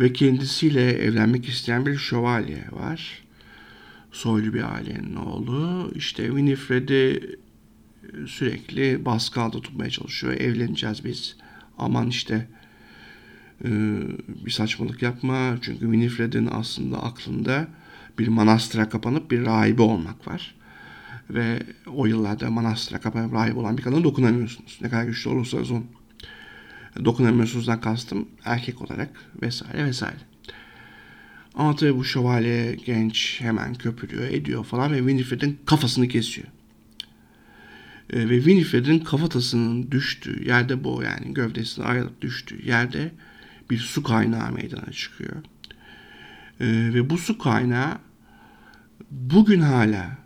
Ve kendisiyle evlenmek isteyen bir şövalye var. Soylu bir ailenin oğlu. İşte Winifred'i sürekli baskı altında tutmaya çalışıyor. Evleneceğiz biz. Aman işte e, bir saçmalık yapma. Çünkü Winifred'in aslında aklında bir manastıra kapanıp bir rahibe olmak var. Ve o yıllarda manastıra kapanıp rahibe olan bir kadına dokunamıyorsunuz. Ne kadar güçlü olursanız olun. Dokunamıyorsunuzdan kastım erkek olarak vesaire vesaire. Ama tabii bu şövalye genç hemen köpürüyor ediyor falan ve Winifred'in kafasını kesiyor. E, ve Winifred'in kafatasının düştüğü yerde bu yani gövdesine ayrılıp düştüğü yerde bir su kaynağı meydana çıkıyor. E, ve bu su kaynağı bugün hala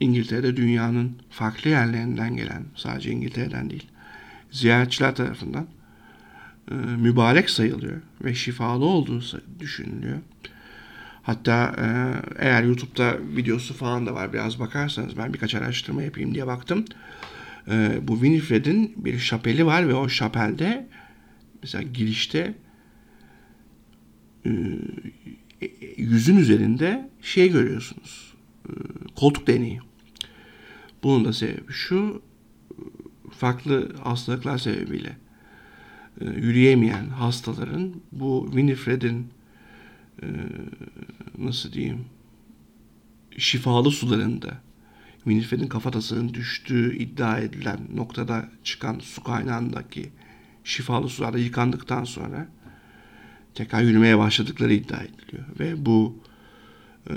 İngiltere'de dünyanın farklı yerlerinden gelen, sadece İngiltere'den değil, ziyaretçiler tarafından e, mübarek sayılıyor ve şifalı olduğu düşünülüyor. Hatta e, eğer YouTube'da videosu falan da var biraz bakarsanız ben birkaç araştırma yapayım diye baktım. E, bu Winifred'in bir şapeli var ve o şapelde mesela girişte e, yüzün üzerinde şey görüyorsunuz. E, koltuk deneyi. Bunun da sebebi şu farklı hastalıklar sebebiyle e, yürüyemeyen hastaların bu Winifred'in e, nasıl diyeyim şifalı sularında Winifred'in kafatasının düştüğü iddia edilen noktada çıkan su kaynağındaki şifalı sularda yıkandıktan sonra tekrar yürümeye başladıkları iddia ediliyor. Ve bu e,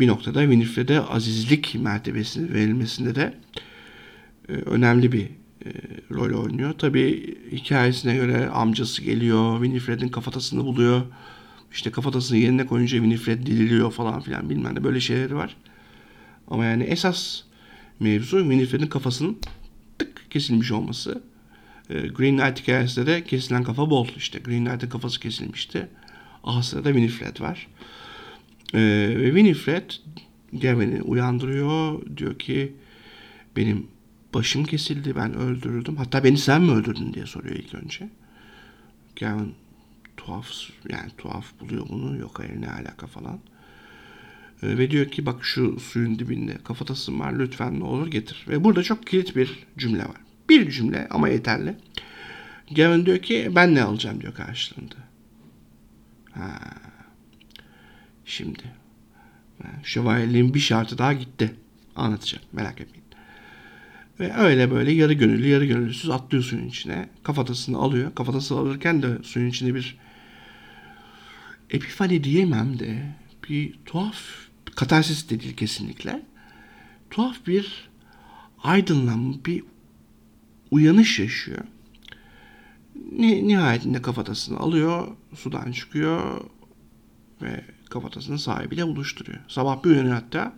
bir noktada Winifred'e azizlik mertebesinin verilmesinde de e, önemli bir rol oynuyor. Tabi hikayesine göre amcası geliyor, Winifred'in kafatasını buluyor. İşte kafatasını yerine koyunca Winifred dililiyor falan filan bilmem ne böyle şeyleri var. Ama yani esas mevzu Winifred'in kafasının tık kesilmiş olması. E, Green Knight hikayesinde de kesilen kafa bol. İşte Green Knight'ın kafası kesilmişti. Aha sırada Winifred var. E, ve Winifred Gavin'i uyandırıyor. Diyor ki benim başım kesildi ben öldürüldüm. Hatta beni sen mi öldürdün diye soruyor ilk önce. Gavin tuhaf yani tuhaf buluyor bunu. Yok hayır ne alaka falan. E, ve diyor ki bak şu suyun dibinde kafatasın var lütfen ne olur getir. Ve burada çok kilit bir cümle var. Bir cümle ama yeterli. Gavin diyor ki ben ne alacağım diyor karşılığında. Ha. Şimdi. Şövalyeliğin bir şartı daha gitti. Anlatacağım merak etmeyin. Ve öyle böyle yarı gönüllü yarı gönüllüsüz atlıyor suyun içine. Kafatasını alıyor. Kafatasını alırken de suyun içinde bir epifani diyemem de bir tuhaf katarsis de değil kesinlikle. Tuhaf bir aydınlanma, bir uyanış yaşıyor. Nihayetinde kafatasını alıyor, sudan çıkıyor ve kafatasını sahibiyle buluşturuyor. Sabah bir uyanıyor hatta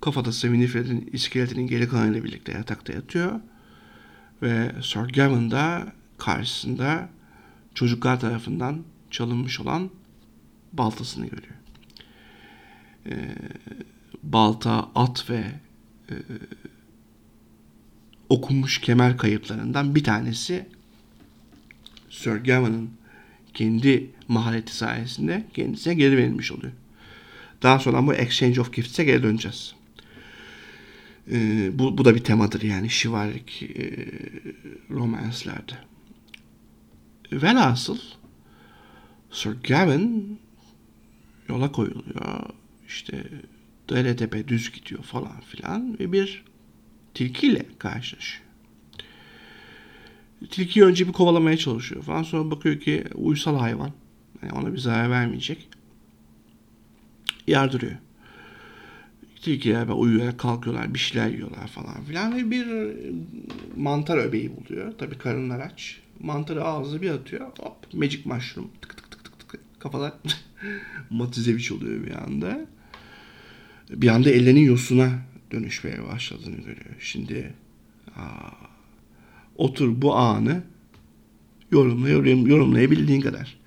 kafatası Winifred'in iskeletinin geri kalanıyla birlikte yatakta yatıyor. Ve Sir Gavin da karşısında çocuklar tarafından çalınmış olan baltasını görüyor. Ee, balta, at ve e, okunmuş kemer kayıplarından bir tanesi Sir Gawain'ın kendi mahareti sayesinde kendisine geri verilmiş oluyor. Daha sonra bu Exchange of Gifts'e geri döneceğiz. Ee, bu, bu da bir temadır yani şivarik e, romanslerde. Velhasıl Sir Gawain yola koyuluyor. İşte dere tepe düz gidiyor falan filan ve bir tilkiyle karşılaşıyor. Tilkiyi önce bir kovalamaya çalışıyor falan. Sonra bakıyor ki uysal hayvan. Yani ona bir zarar vermeyecek. Yardırıyor. Tilkiler ve uyuyarak kalkıyorlar. Bir şeyler yiyorlar falan filan. Ve bir mantar öbeği buluyor. Tabii karınlar aç. Mantarı ağzı bir atıyor. Hop magic mushroom. Tık tık tık tık tık. Kafalar <laughs> Matizeviç oluyor bir anda. Bir anda ellerinin yosuna dönüşmeye başladığını görüyor. Şimdi aa, otur bu anı yorumla, yorum, yorumlayabildiğin kadar.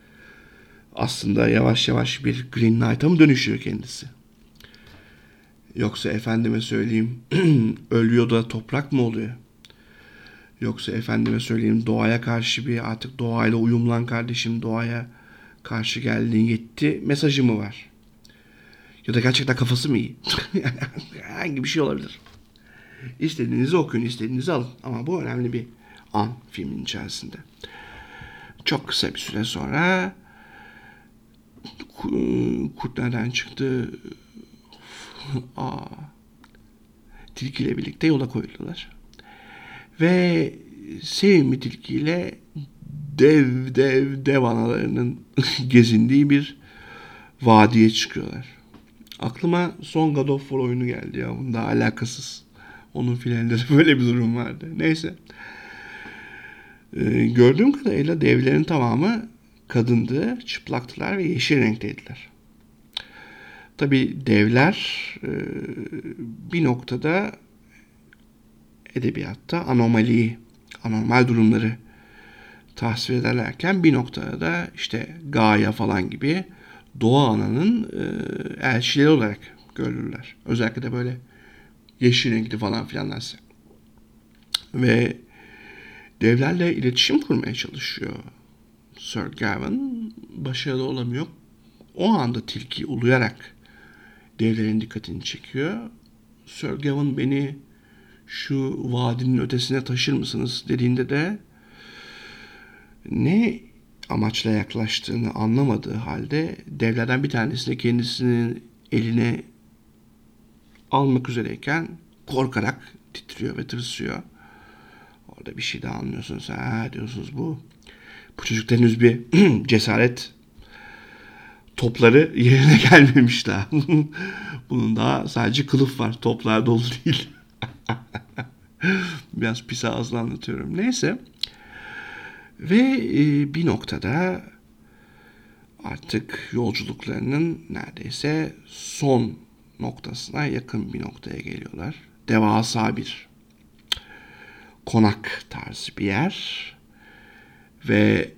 Aslında yavaş yavaş bir Green Knight'a mı dönüşüyor kendisi? Yoksa efendime söyleyeyim <clears throat> ölüyor da toprak mı oluyor? Yoksa efendime söyleyeyim doğaya karşı bir artık doğayla uyumlan kardeşim doğaya karşı geldiğin yetti mesajı mı var? Ya da gerçekten kafası mı iyi? <laughs> Herhangi bir şey olabilir. İstediğinizi okuyun, istediğinizi alın. Ama bu önemli bir an filmin içerisinde. Çok kısa bir süre sonra kurt nereden çıktı? <laughs> Aa, tilkiyle birlikte yola koyuldular. Ve sevimli tilkiyle dev dev dev analarının <laughs> gezindiği bir vadiye çıkıyorlar. Aklıma son God of War oyunu geldi ya. Bunda alakasız. Onun finalleri <laughs> böyle bir durum vardı. Neyse. Ee, gördüğüm kadarıyla devlerin tamamı kadındı, çıplaktılar ve yeşil renkteydiler. Tabi devler e, bir noktada edebiyatta anomali, anormal durumları tasvir ederlerken bir noktada da işte Gaia falan gibi doğa ananın e, elçileri olarak görülürler. Özellikle de böyle yeşil renkli falan filanlarsa. Ve devlerle iletişim kurmaya çalışıyor Sir Gavin. Başarılı olamıyor. O anda tilki uluyarak devlerin dikkatini çekiyor. Sir Gavin beni şu vadinin ötesine taşır mısınız dediğinde de ne amaçla yaklaştığını anlamadığı halde devlerden bir tanesini kendisinin eline almak üzereyken korkarak titriyor ve tırsıyor. Orada bir şey daha anlıyorsunuz. Ha diyorsunuz bu Bu çocuk henüz bir <clears throat> cesaret topları yerine <laughs> gelmemiş daha. <laughs> Bunun daha sadece kılıf var. Toplar dolu değil. <laughs> Biraz pis ağızla anlatıyorum. Neyse. Ve e, bir noktada artık yolculuklarının neredeyse son noktasına yakın bir noktaya geliyorlar. Devasa bir konak tarzı bir yer ve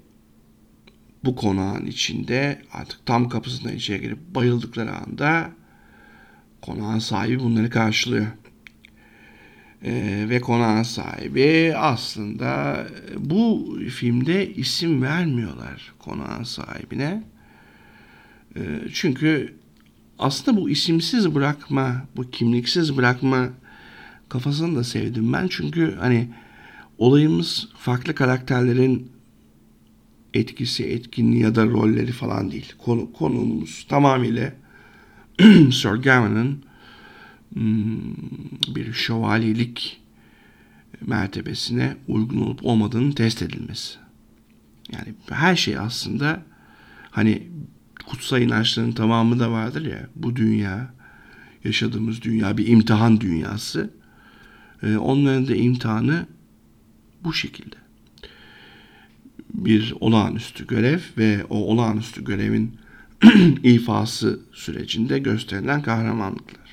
bu konağın içinde artık tam kapısından içeri girip bayıldıkları anda konağın sahibi bunları karşılıyor. Ee, ve konağın sahibi aslında bu filmde isim vermiyorlar konağın sahibine. Ee, çünkü aslında bu isimsiz bırakma, bu kimliksiz bırakma kafasını da sevdim ben. Çünkü hani olayımız farklı karakterlerin etkisi, etkinliği ya da rolleri falan değil. Konu, konumuz tamamıyla <clears throat> Sir hmm, bir şövalyelik mertebesine uygun olup olmadığını test edilmesi. Yani her şey aslında hani kutsal inançların tamamı da vardır ya bu dünya yaşadığımız dünya bir imtihan dünyası. Ee, onların da imtihanı bu şekilde bir olağanüstü görev ve o olağanüstü görevin <clears throat> ifası sürecinde gösterilen kahramanlıklar.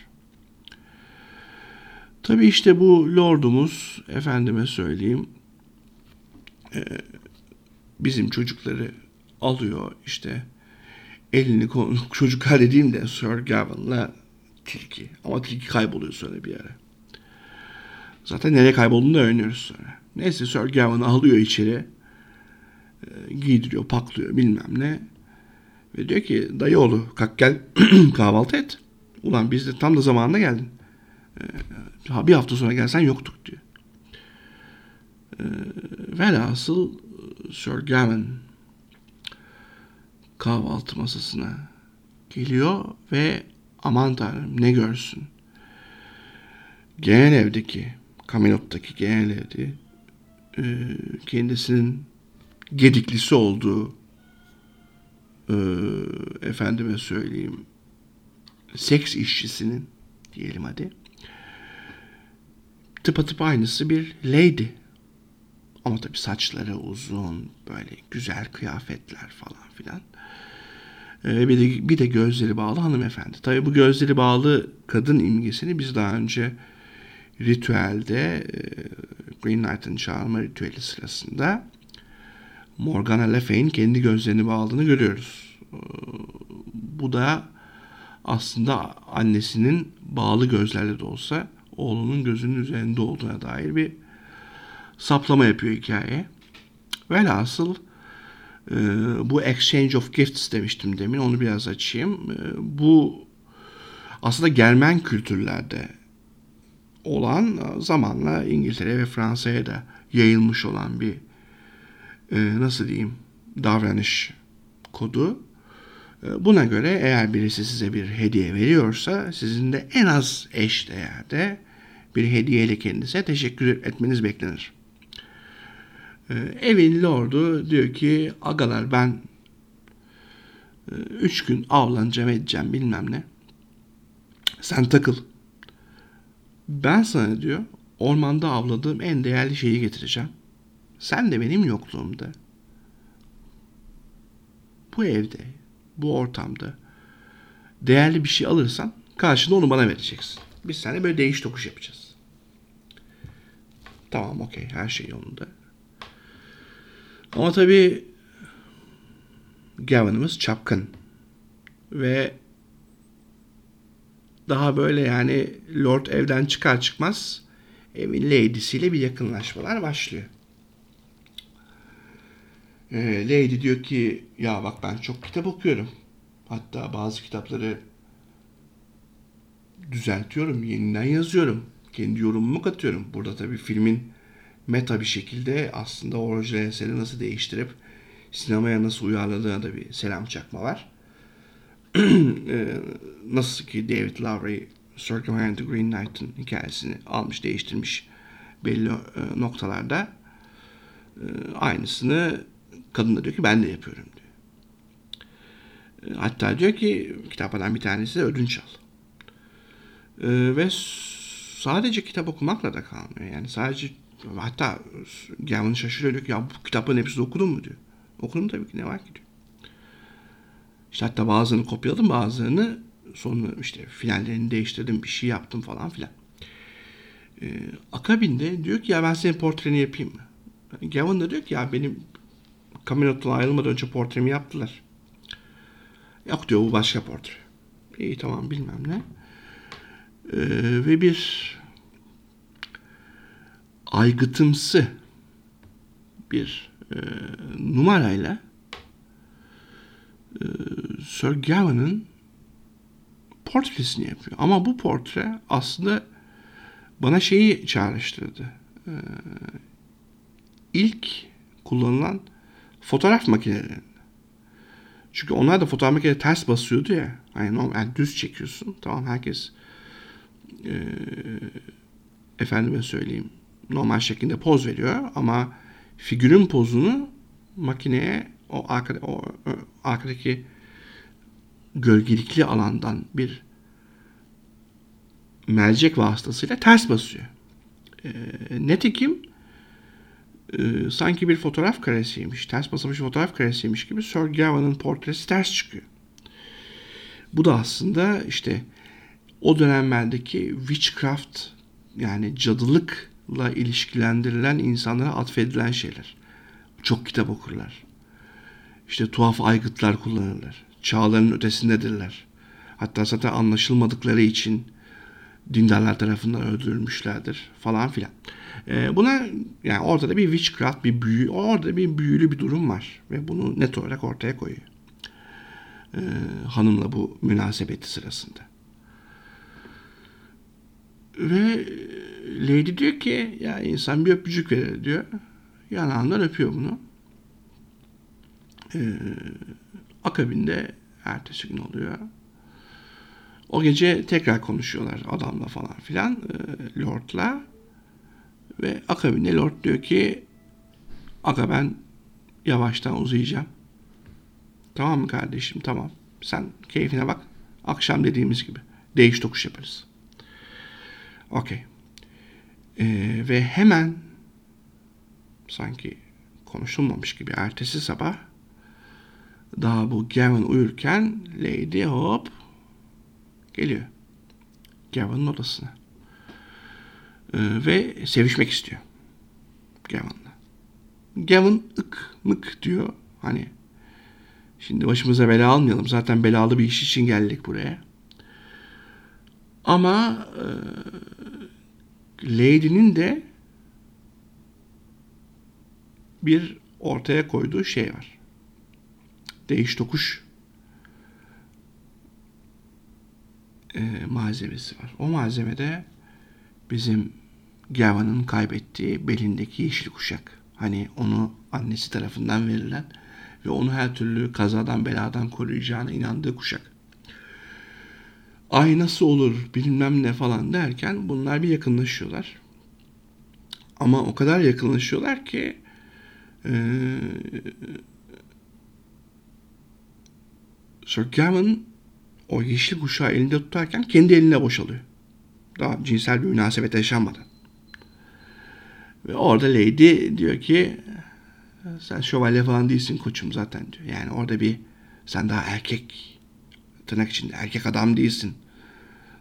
Tabi işte bu lordumuz efendime söyleyeyim e, bizim çocukları alıyor işte elini <laughs> çocuklar dediğim de Sir Gawain'la tilki ama tilki kayboluyor sonra bir ara. Zaten nereye kaybolduğunu da öğreniyoruz sonra. Neyse Sir Gawain'ı alıyor içeri e, giydiriyor, paklıyor bilmem ne. Ve diyor ki dayı oğlu kalk gel <clears throat> kahvaltı et. Ulan biz de tam da zamanında geldin. E, bir hafta sonra gelsen yoktuk diyor. E, velhasıl Sir Gawain kahvaltı masasına geliyor ve aman tanrım ne görsün. Genel evdeki, Camelot'taki genel evde kendisinin gediklisi olduğu e, efendime söyleyeyim seks işçisinin diyelim hadi tıpatıp aynısı bir lady. Ama tabii saçları uzun, böyle güzel kıyafetler falan filan. Ee, bir, de, bir de gözleri bağlı hanımefendi. Tabii bu gözleri bağlı kadın imgesini biz daha önce ritüelde, e, Green Knight'ın çağırma ritüeli sırasında Morgana Le Fay'in kendi gözlerini bağladığını görüyoruz. Ee, bu da aslında annesinin bağlı gözlerle de olsa oğlunun gözünün üzerinde olduğuna dair bir saplama yapıyor hikaye. Velhasıl e, bu exchange of gifts demiştim demin onu biraz açayım. E, bu aslında Germen kültürlerde olan zamanla İngiltere ve Fransa'ya da yayılmış olan bir e, nasıl diyeyim davranış kodu. E, buna göre eğer birisi size bir hediye veriyorsa sizin de en az eş değerde bir hediyeyle kendisine teşekkür etmeniz beklenir. E, evin lordu diyor ki agalar ben e, üç gün avlanacağım edeceğim bilmem ne. Sen takıl. Ben sana diyor ormanda avladığım en değerli şeyi getireceğim. Sen de benim yokluğumda bu evde, bu ortamda değerli bir şey alırsan karşında onu bana vereceksin. Biz seninle böyle değiş tokuş yapacağız. Tamam okey her şey yolunda. Ama tabii Gavin'ımız çapkın. Ve daha böyle yani Lord evden çıkar çıkmaz evin lady'siyle bir yakınlaşmalar başlıyor. E, Lady diyor ki ya bak ben çok kitap okuyorum. Hatta bazı kitapları düzeltiyorum, yeniden yazıyorum. Kendi yorumumu katıyorum. Burada tabii filmin meta bir şekilde aslında orijinal eseri nasıl değiştirip sinemaya nasıl uyarladığına da bir selam çakma var. <clears throat> Ee, nasıl ki David Lowry Circle and the Green Knight'ın hikayesini almış değiştirmiş belli e, noktalarda e, aynısını Kadın da diyor ki ben de yapıyorum diyor. E, hatta diyor ki kitaplardan bir tanesi de ödünç al. E, ve sadece kitap okumakla da kalmıyor. Yani sadece hatta Gavin şaşırıyor diyor ki ya bu kitapların hepsini okudun mu diyor. Okudum tabii ki ne var ki diyor. İşte hatta bazılarını kopyaladım bazılarını sonra işte finallerini değiştirdim bir şey yaptım falan filan. Ee, akabinde diyor ki ya ben senin portreni yapayım mı? Gavin de diyor ki ya benim Camelot'tan ayrılmadan önce portremi yaptılar. Yok diyor bu başka portre. İyi tamam bilmem ne. Ee, ve bir aygıtımsı bir e, numarayla e, Sir Gawain'ın portresini yapıyor. Ama bu portre aslında bana şeyi çağrıştırdı. E, ilk kullanılan fotoğraf makinelerinde. Çünkü onlar da fotoğraf makineleri ters basıyordu ya. Yani, normal, yani düz çekiyorsun. Tamam herkes e, efendime söyleyeyim normal şekilde poz veriyor ama figürün pozunu makineye o, arkada, o, o arkadaki gölgelikli alandan bir mercek vasıtasıyla ters basıyor. E, netikim e, sanki bir fotoğraf karesiymiş, ters basılmış fotoğraf karesiymiş gibi Sir Gawain'ın portresi ters çıkıyor. Bu da aslında işte o dönemlerdeki witchcraft yani cadılıkla ilişkilendirilen insanlara atfedilen şeyler. Çok kitap okurlar. İşte tuhaf aygıtlar kullanırlar. Çağların ötesindedirler. Hatta zaten anlaşılmadıkları için dindarlar tarafından öldürülmüşlerdir falan filan. Ee, buna yani ortada bir witchcraft, bir büyü, orada bir büyülü bir durum var ve bunu net olarak ortaya koyuyor. Ee, hanımla bu münasebeti sırasında. Ve Lady diyor ki ya insan bir öpücük verir diyor. Yanağından öpüyor bunu. Ee, akabinde ertesi gün oluyor. O gece tekrar konuşuyorlar adamla falan filan e, Lord'la. Ve akabinde Lord diyor ki Aga ben yavaştan uzayacağım. Tamam mı kardeşim? Tamam. Sen keyfine bak. Akşam dediğimiz gibi. Değiş tokuş yaparız. Okey. Ee, ve hemen sanki konuşulmamış gibi ertesi sabah daha bu Gavin uyurken Lady hop geliyor. Gavin'in odasına. Ee, ve sevişmek istiyor. Gavin'la. Gavin ık mık diyor. Hani şimdi başımıza bela almayalım. Zaten belalı bir iş için geldik buraya. Ama e, Lady'nin de bir ortaya koyduğu şey var. Değiş tokuş e, malzemesi var. O malzemede bizim Gavan'ın kaybettiği belindeki yeşil kuşak. Hani onu annesi tarafından verilen ve onu her türlü kazadan beladan koruyacağına inandığı kuşak. Ay nasıl olur bilmem ne falan derken bunlar bir yakınlaşıyorlar. Ama o kadar yakınlaşıyorlar ki e, Sir Gawain o yeşil kuşağı elinde tutarken kendi eline boşalıyor. Daha cinsel bir münasebet yaşanmadan. Ve orada Lady diyor ki sen şövalye falan değilsin koçum zaten diyor. Yani orada bir sen daha erkek tırnak içinde erkek adam değilsin.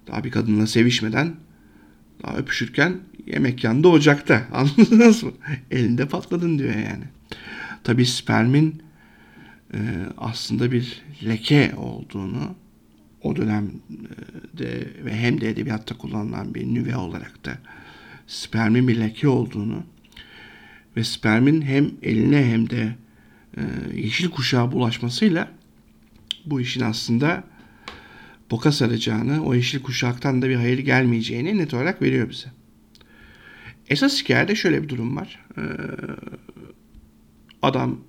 Daha bir kadınla sevişmeden daha öpüşürken yemek yandı ocakta. <laughs> Anladınız mı? Elinde patladın diyor yani. Tabi spermin e, aslında bir leke olduğunu o dönemde ve hem de edebiyatta kullanılan bir nüve olarak da spermin bir leke olduğunu ve spermin hem eline hem de e, yeşil kuşağa bulaşmasıyla bu işin aslında boka saracağını, o yeşil kuşaktan da bir hayır gelmeyeceğini net olarak veriyor bize. Esas hikayede şöyle bir durum var. Ee, adam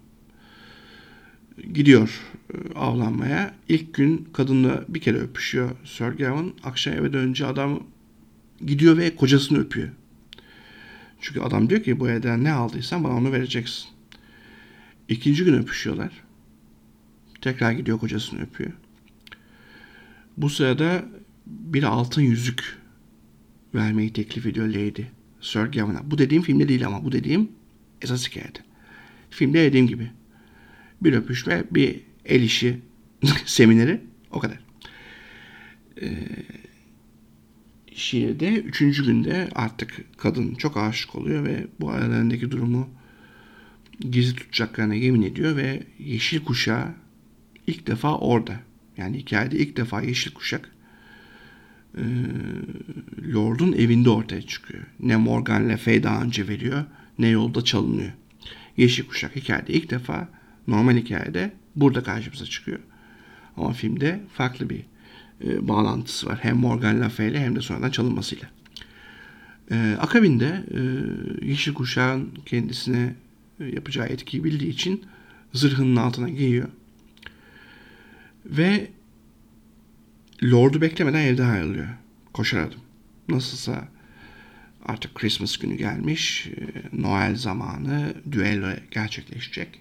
gidiyor e, avlanmaya. İlk gün kadınla bir kere öpüşüyor Sir Gawain. Akşam eve dönünce adam gidiyor ve kocasını öpüyor. Çünkü adam diyor ki bu evden ne aldıysan bana onu vereceksin. İkinci gün öpüşüyorlar. Tekrar gidiyor kocasını öpüyor. Bu sırada bir altın yüzük vermeyi teklif ediyor Lady Sir Gawain'a. Bu dediğim filmde değil ama bu dediğim esas hikayede. Filmde dediğim gibi bir öpüşme, bir el işi <laughs> semineri o kadar. Ee, şiirde üçüncü günde artık kadın çok aşık oluyor ve bu aralarındaki durumu gizli tutacaklarına yemin ediyor ve yeşil kuşağı ilk defa orada. Yani hikayede ilk defa yeşil kuşak e, Lord'un evinde ortaya çıkıyor. Ne Morgan Le Fay daha önce veriyor ne yolda çalınıyor. Yeşil kuşak hikayede ilk defa normal hikayede burada karşımıza çıkıyor. Ama filmde farklı bir e, bağlantısı var. Hem Morgan Le ile hem de sonradan çalınmasıyla. E, akabinde e, Yeşil Kuşağın kendisine e, yapacağı etkiyi bildiği için zırhının altına giyiyor. Ve Lord'u beklemeden evden ayrılıyor. Koşar adım. Nasılsa artık Christmas günü gelmiş. E, Noel zamanı düello gerçekleşecek.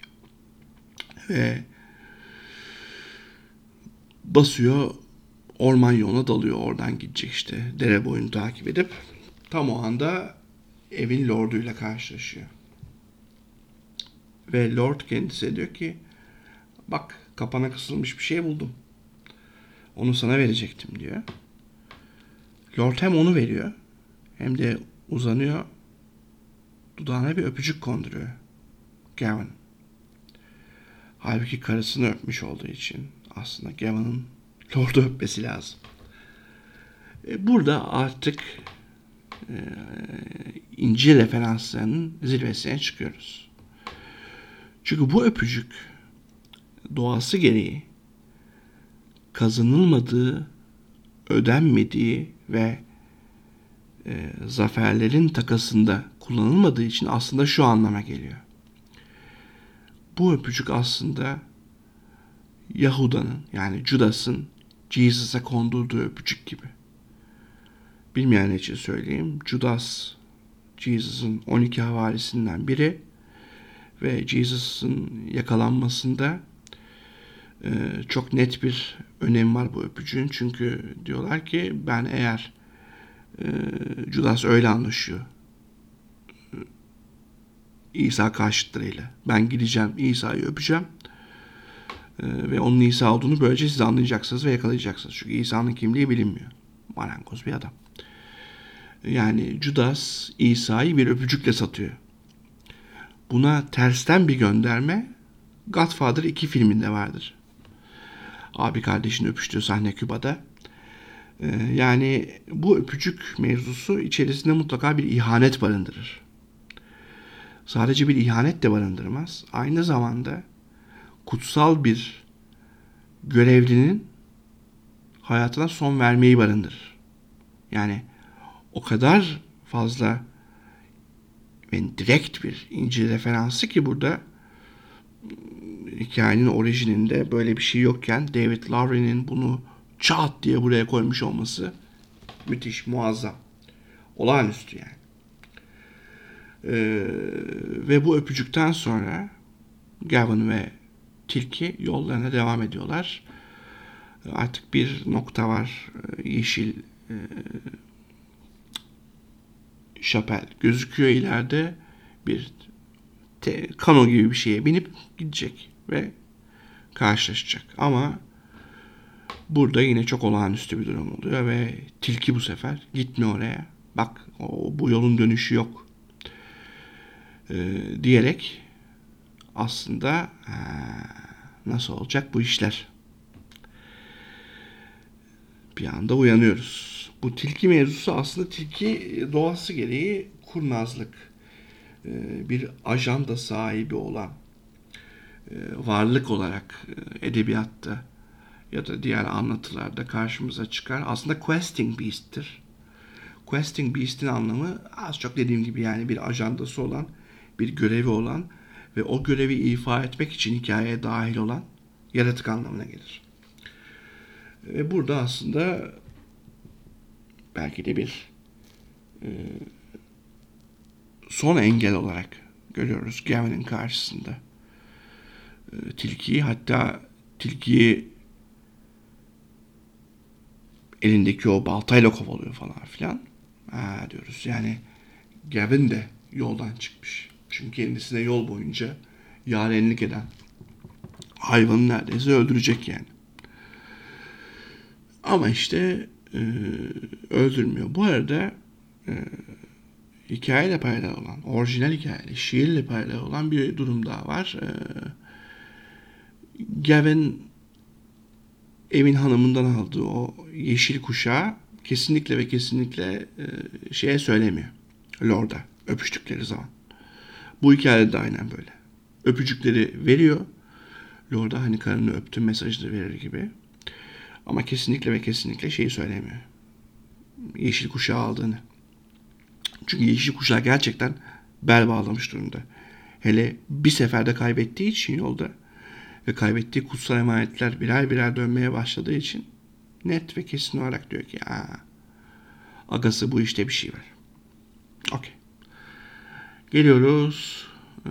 Ve basıyor orman yoluna dalıyor. Oradan gidecek işte. Dere boyunu takip edip tam o anda evin lorduyla karşılaşıyor. Ve lord kendisi diyor ki bak kapana kısılmış bir şey buldum. Onu sana verecektim diyor. Lord hem onu veriyor hem de uzanıyor dudağına bir öpücük konduruyor. Gavin. Halbuki karısını öpmüş olduğu için aslında Gavin'ın Lord'u öpmesi lazım. E, burada artık e, İncil referanslarının zirvesine çıkıyoruz. Çünkü bu öpücük doğası gereği kazanılmadığı, ödenmediği ve e, zaferlerin takasında kullanılmadığı için aslında şu anlama geliyor. Bu öpücük aslında Yahuda'nın yani Judas'ın Jesus'a kondurduğu öpücük gibi. Bilmeyen için söyleyeyim. Judas Jesus'ın 12 havarisinden biri ve Jesus'ın yakalanmasında e, çok net bir önem var bu öpücüğün. Çünkü diyorlar ki ben eğer e, Judas öyle anlaşıyor. E, İsa karşıtlarıyla. Ben gideceğim İsa'yı öpeceğim. Ve onun İsa olduğunu böylece siz anlayacaksınız ve yakalayacaksınız. Çünkü İsa'nın kimliği bilinmiyor. Marangoz bir adam. Yani Judas İsa'yı bir öpücükle satıyor. Buna tersten bir gönderme Godfather 2 filminde vardır. Abi kardeşin öpüştüğü sahne Küba'da. Ee, yani bu öpücük mevzusu içerisinde mutlaka bir ihanet barındırır. Sadece bir ihanet de barındırmaz. Aynı zamanda kutsal bir görevlinin hayatına son vermeyi barındırır. Yani o kadar fazla ve direkt bir İncil referansı ki burada hikayenin orijininde böyle bir şey yokken David Lowry'nin bunu çat diye buraya koymuş olması müthiş, muazzam. Olağanüstü yani. Ee, ve bu öpücükten sonra Gavin ve Tilki yollarına devam ediyorlar. Artık bir nokta var. Yeşil e, şapel gözüküyor ileride. Bir te, kano gibi bir şeye binip gidecek ve karşılaşacak. Ama burada yine çok olağanüstü bir durum oluyor ve tilki bu sefer gitmiyor oraya. Bak o, bu yolun dönüşü yok. Ee, diyerek aslında ha, nasıl olacak bu işler? Bir anda uyanıyoruz. Bu tilki mevzusu aslında tilki doğası gereği kurnazlık. Bir ajanda sahibi olan e, varlık olarak e, edebiyatta ya da diğer anlatılarda karşımıza çıkar. Aslında questing beast'tir. Questing beast'in anlamı az çok dediğim gibi yani bir ajandası olan, bir görevi olan ve o görevi ifa etmek için hikayeye dahil olan yaratık anlamına gelir. Ve burada aslında belki de bir e, son engel olarak görüyoruz Gavin'in karşısında. e, tilkiyi hatta tilkiyi elindeki o baltayla kovalıyor falan filan. Ha diyoruz yani Gavin de yoldan çıkmış. Çünkü kendisine yol boyunca yarenlik eden hayvanı neredeyse öldürecek yani. Ama işte e, öldürmüyor. Bu arada e, hikayeyle paralel olan, orijinal hikayeyle, şiirle paralel olan bir durum daha var. E, Gavin Emin Hanım'ından aldığı o yeşil kuşağı kesinlikle ve kesinlikle e, şeye söylemiyor. Lord'a öpüştükleri zaman. Bu hikayede de aynen böyle. Öpücükleri veriyor. Lord'a hani karını öptüm mesajını verir gibi. Ama kesinlikle ve kesinlikle şeyi söylemiyor. Yeşil kuşağı aldığını. Çünkü yeşil kuşağı gerçekten bel bağlamış durumda. Hele bir seferde kaybettiği için yolda ve kaybettiği kutsal emanetler birer birer dönmeye başladığı için net ve kesin olarak diyor ki Aa, agası bu işte bir şey var. Okey. Geliyoruz e,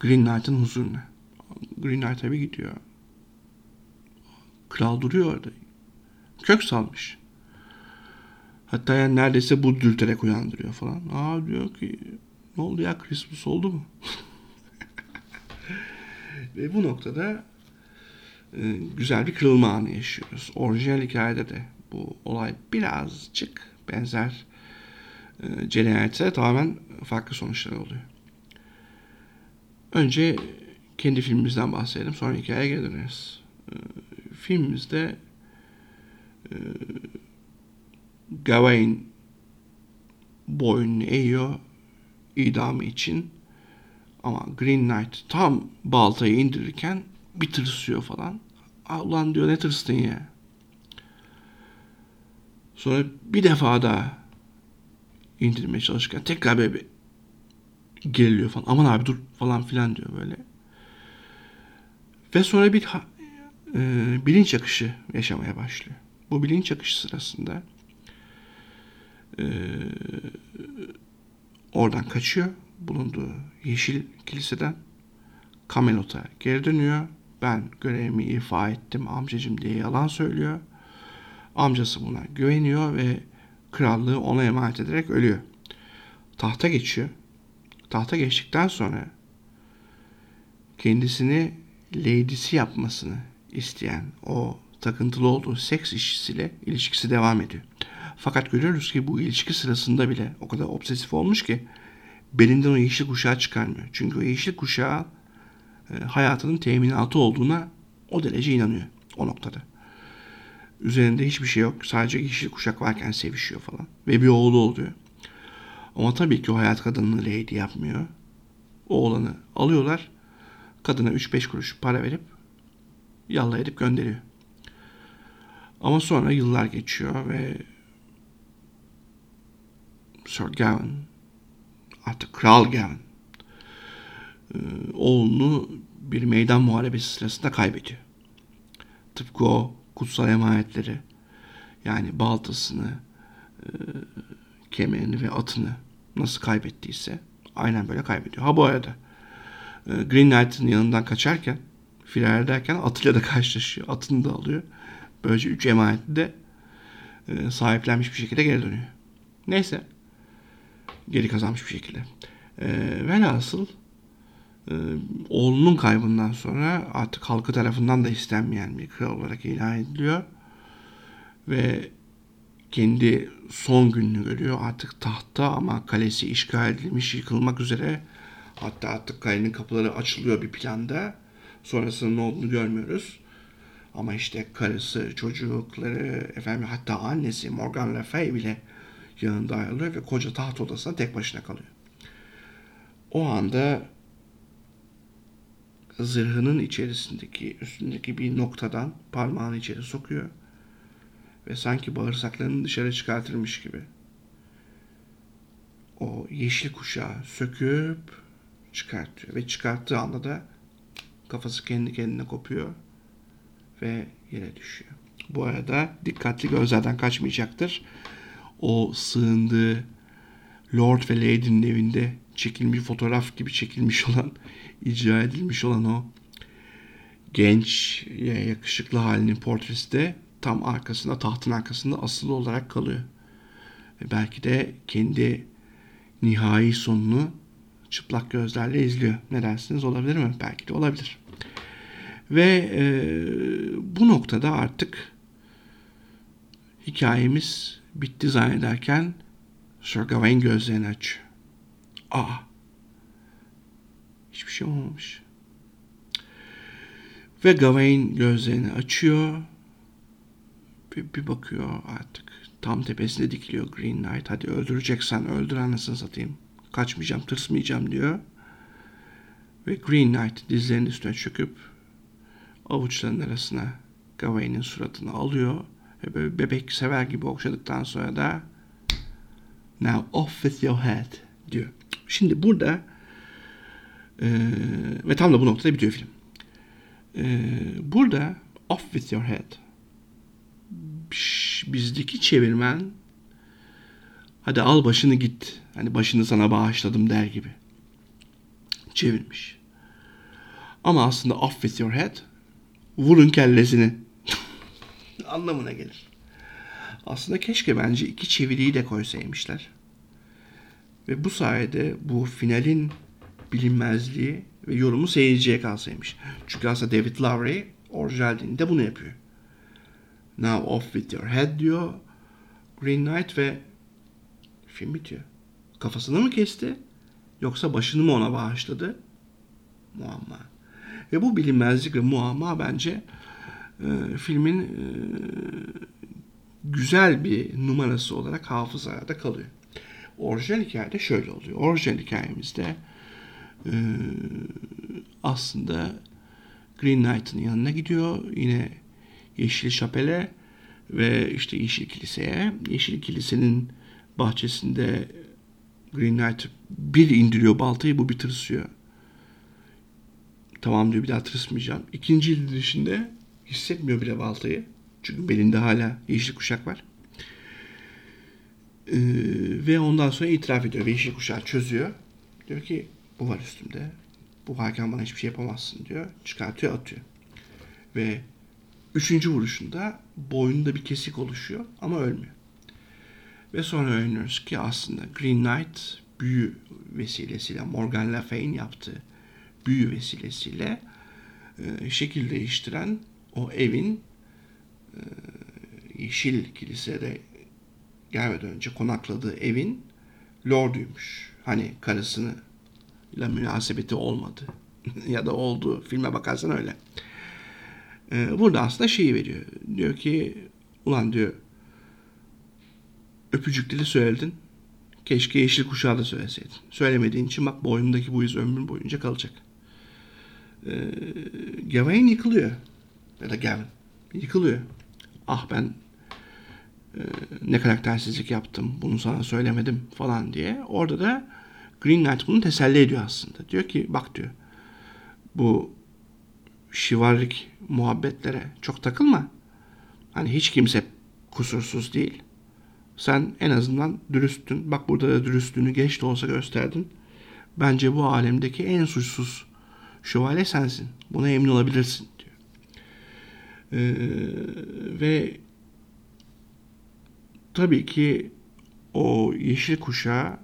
Green Knight'ın huzuruna. Green Knight tabi gidiyor. Kral duruyor orada. Kök salmış. Hatta yani neredeyse bu dürterek uyandırıyor falan. Aa diyor ki ne oldu ya Christmas oldu mu? <laughs> Ve bu noktada e, güzel bir kırılma anı yaşıyoruz. Orijinal hikayede de bu olay birazcık benzer e, cereyan tamamen farklı sonuçlar oluyor. Önce kendi filmimizden bahsedelim. Sonra hikayeye geri döneriz. E, filmimizde e, Gawain boynunu eğiyor idamı için ama Green Knight tam baltayı indirirken bir tırsıyor falan. Ulan diyor ne tırstın ya. Sonra bir defa daha indirmeye çalışırken tekrar böyle bir geriliyor falan. Aman abi dur falan filan diyor böyle. Ve sonra bir e, bilinç akışı yaşamaya başlıyor. Bu bilinç akışı sırasında e, oradan kaçıyor bulunduğu yeşil kiliseden Camelot'a geri dönüyor. Ben görevimi ifa ettim amcacım diye yalan söylüyor. Amcası buna güveniyor ve krallığı ona emanet ederek ölüyor. Tahta geçiyor. Tahta geçtikten sonra kendisini lady'si yapmasını isteyen o takıntılı olduğu seks işçisiyle ilişkisi devam ediyor. Fakat görüyoruz ki bu ilişki sırasında bile o kadar obsesif olmuş ki belinden o yeşil kuşağı çıkarmıyor. Çünkü o yeşil kuşağı e, hayatının teminatı olduğuna o derece inanıyor o noktada. Üzerinde hiçbir şey yok. Sadece yeşil kuşak varken sevişiyor falan. Ve bir oğlu oluyor. Ama tabii ki o hayat kadınını lady yapmıyor. Oğlanı alıyorlar. Kadına 3-5 kuruş para verip yallah edip gönderiyor. Ama sonra yıllar geçiyor ve Sir Gawain artık Kral Gavin e, oğlunu bir meydan muharebesi sırasında kaybediyor. Tıpkı o kutsal emanetleri yani baltasını, e, kemerini ve atını nasıl kaybettiyse aynen böyle kaybediyor. Ha bu arada e, Green Knight'ın yanından kaçarken firar ederken atıyla da karşılaşıyor. Atını da alıyor. Böylece üç emaneti de sahiplenmiş bir şekilde geri dönüyor. Neyse geri kazanmış bir şekilde. E, velhasıl e, oğlunun kaybından sonra artık halkı tarafından da istenmeyen bir kral olarak ilan ediliyor. Ve kendi son gününü görüyor. Artık tahta ama kalesi işgal edilmiş, yıkılmak üzere. Hatta artık kalenin kapıları açılıyor bir planda. Sonrasında ne olduğunu görmüyoruz. Ama işte karısı, çocukları, efendim hatta annesi Morgan Le Fay bile yanında ayrılıyor ve koca taht odasına tek başına kalıyor. O anda zırhının içerisindeki, üstündeki bir noktadan parmağını içeri sokuyor ve sanki bağırsaklarını dışarı çıkartırmış gibi o yeşil kuşağı söküp çıkartıyor ve çıkarttığı anda da kafası kendi kendine kopuyor ve yere düşüyor. Bu arada dikkatli gözlerden kaçmayacaktır o sığındığı Lord ve Lady'nin evinde çekilmiş fotoğraf gibi çekilmiş olan, icra edilmiş olan o genç, yakışıklı halinin portresi de tam arkasında, tahtın arkasında asılı olarak kalıyor. Ve belki de kendi nihai sonunu çıplak gözlerle izliyor. Ne dersiniz olabilir mi? Belki de olabilir. Ve e, bu noktada artık hikayemiz bitti zannederken Sir Gawain gözlerini açıyor. Aa, hiçbir şey olmamış. Ve Gawain gözlerini açıyor. Bir, bir bakıyor artık. Tam tepesinde dikiliyor Green Knight. Hadi öldüreceksen öldür anasını satayım. Kaçmayacağım, tırsmayacağım diyor. Ve Green Knight dizlerinin üstüne çöküp avuçlarının arasına Gawain'in suratını alıyor. Ve böyle bebek sever gibi okşadıktan sonra da Now off with your head diyor. Şimdi burada e, ve tam da bu noktada bitiyor film. E, burada off with your head bizdeki çevirmen hadi al başını git. Hani başını sana bağışladım der gibi. Çevirmiş. Ama aslında off with your head vurun kellesini <laughs> anlamına gelir. Aslında keşke bence iki çeviriyi de koysaymışlar. Ve bu sayede bu finalin bilinmezliği ve yorumu seyirciye kalsaymış. Çünkü aslında David Lowery orijinal dilinde bunu yapıyor. Now off with your head diyor Green Knight ve film bitiyor. Kafasını mı kesti yoksa başını mı ona bağışladı? Muamma. Ve bu bilinmezlik ve muamma bence e, filmin e, güzel bir numarası olarak hafızada kalıyor. Orijinal hikayede şöyle oluyor. Orijinal hikayemizde e, aslında Green Knight'ın yanına gidiyor. Yine Yeşil Şapel'e ve işte Yeşil Kilise'ye. Yeşil Kilise'nin bahçesinde Green Knight bir indiriyor baltayı bu bir tırsıyor. Tamam diyor bir daha tırsmayacağım. İkinci indirişinde hissetmiyor bile baltayı. Çünkü belinde hala yeşil kuşak var. Ee, ve ondan sonra itiraf ediyor ve yeşil kuşağı çözüyor. Diyor ki bu var üstümde. Bu varken bana hiçbir şey yapamazsın diyor. Çıkartıyor atıyor. Ve üçüncü vuruşunda boynunda bir kesik oluşuyor ama ölmüyor. Ve sonra öğreniyoruz ki aslında Green Knight büyü vesilesiyle Morgan Le Fay'in yaptığı büyü vesilesiyle e, şekil değiştiren o evin e, Yeşil Kilise'de gelmeden önce konakladığı evin lorduymuş. Hani karısını ile münasebeti olmadı. <laughs> ya da oldu. Filme bakarsan öyle. Ee, burada aslında şeyi veriyor. Diyor ki ulan diyor öpücük söyledin. Keşke yeşil kuşağı da söyleseydin. Söylemediğin için bak boynundaki bu iz ömrün boyunca kalacak. Ee, Gawain yıkılıyor. Ya da Gavin yıkılıyor. Ah ben e, ne karaktersizlik yaptım, bunu sana söylemedim falan diye. Orada da Green Knight bunu teselli ediyor aslında. Diyor ki bak diyor bu şivarlik muhabbetlere çok takılma. Hani hiç kimse kusursuz değil. Sen en azından dürüsttün. Bak burada da dürüstlüğünü geç de olsa gösterdin. Bence bu alemdeki en suçsuz şövalye sensin. Buna emin olabilirsin diyor. Ee, ve tabii ki o yeşil kuşağı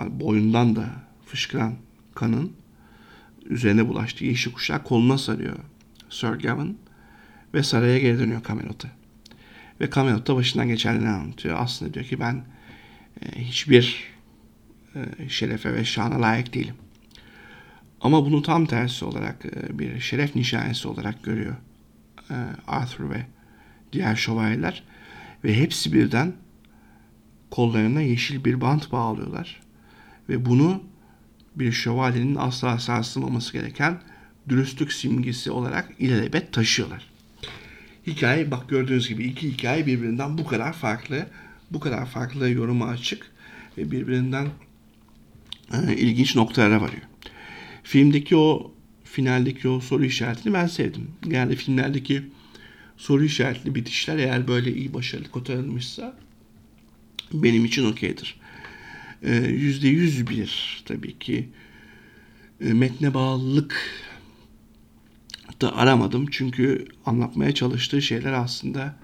boyundan da fışkıran kanın üzerine bulaştı. Yeşil kuşağı koluna sarıyor Sir Gawain ve saraya geri dönüyor Camelot'a. Ve Camelot da başından geçenleri anlatıyor. Aslında diyor ki ben e, hiçbir e, şerefe ve şana layık değilim. Ama bunu tam tersi olarak e, bir şeref nişanesi olarak görüyor e, Arthur ve diğer şövalyeler. Ve hepsi birden kollarına yeşil bir bant bağlıyorlar. Ve bunu bir şövalyenin asla sarsılmaması gereken dürüstlük simgesi olarak ilelebet taşıyorlar. Hikaye bak gördüğünüz gibi iki hikaye birbirinden bu kadar farklı, bu kadar farklı yoruma açık ve birbirinden e, ilginç noktalara varıyor. Filmdeki o finaldeki o soru işaretini ben sevdim. Yani filmlerdeki soru işaretli bitişler eğer böyle iyi başarılı kotarılmışsa benim için okeydir. Ee, yüzde yüz bir tabii ki e, metne bağlılık da aramadım. Çünkü anlatmaya çalıştığı şeyler aslında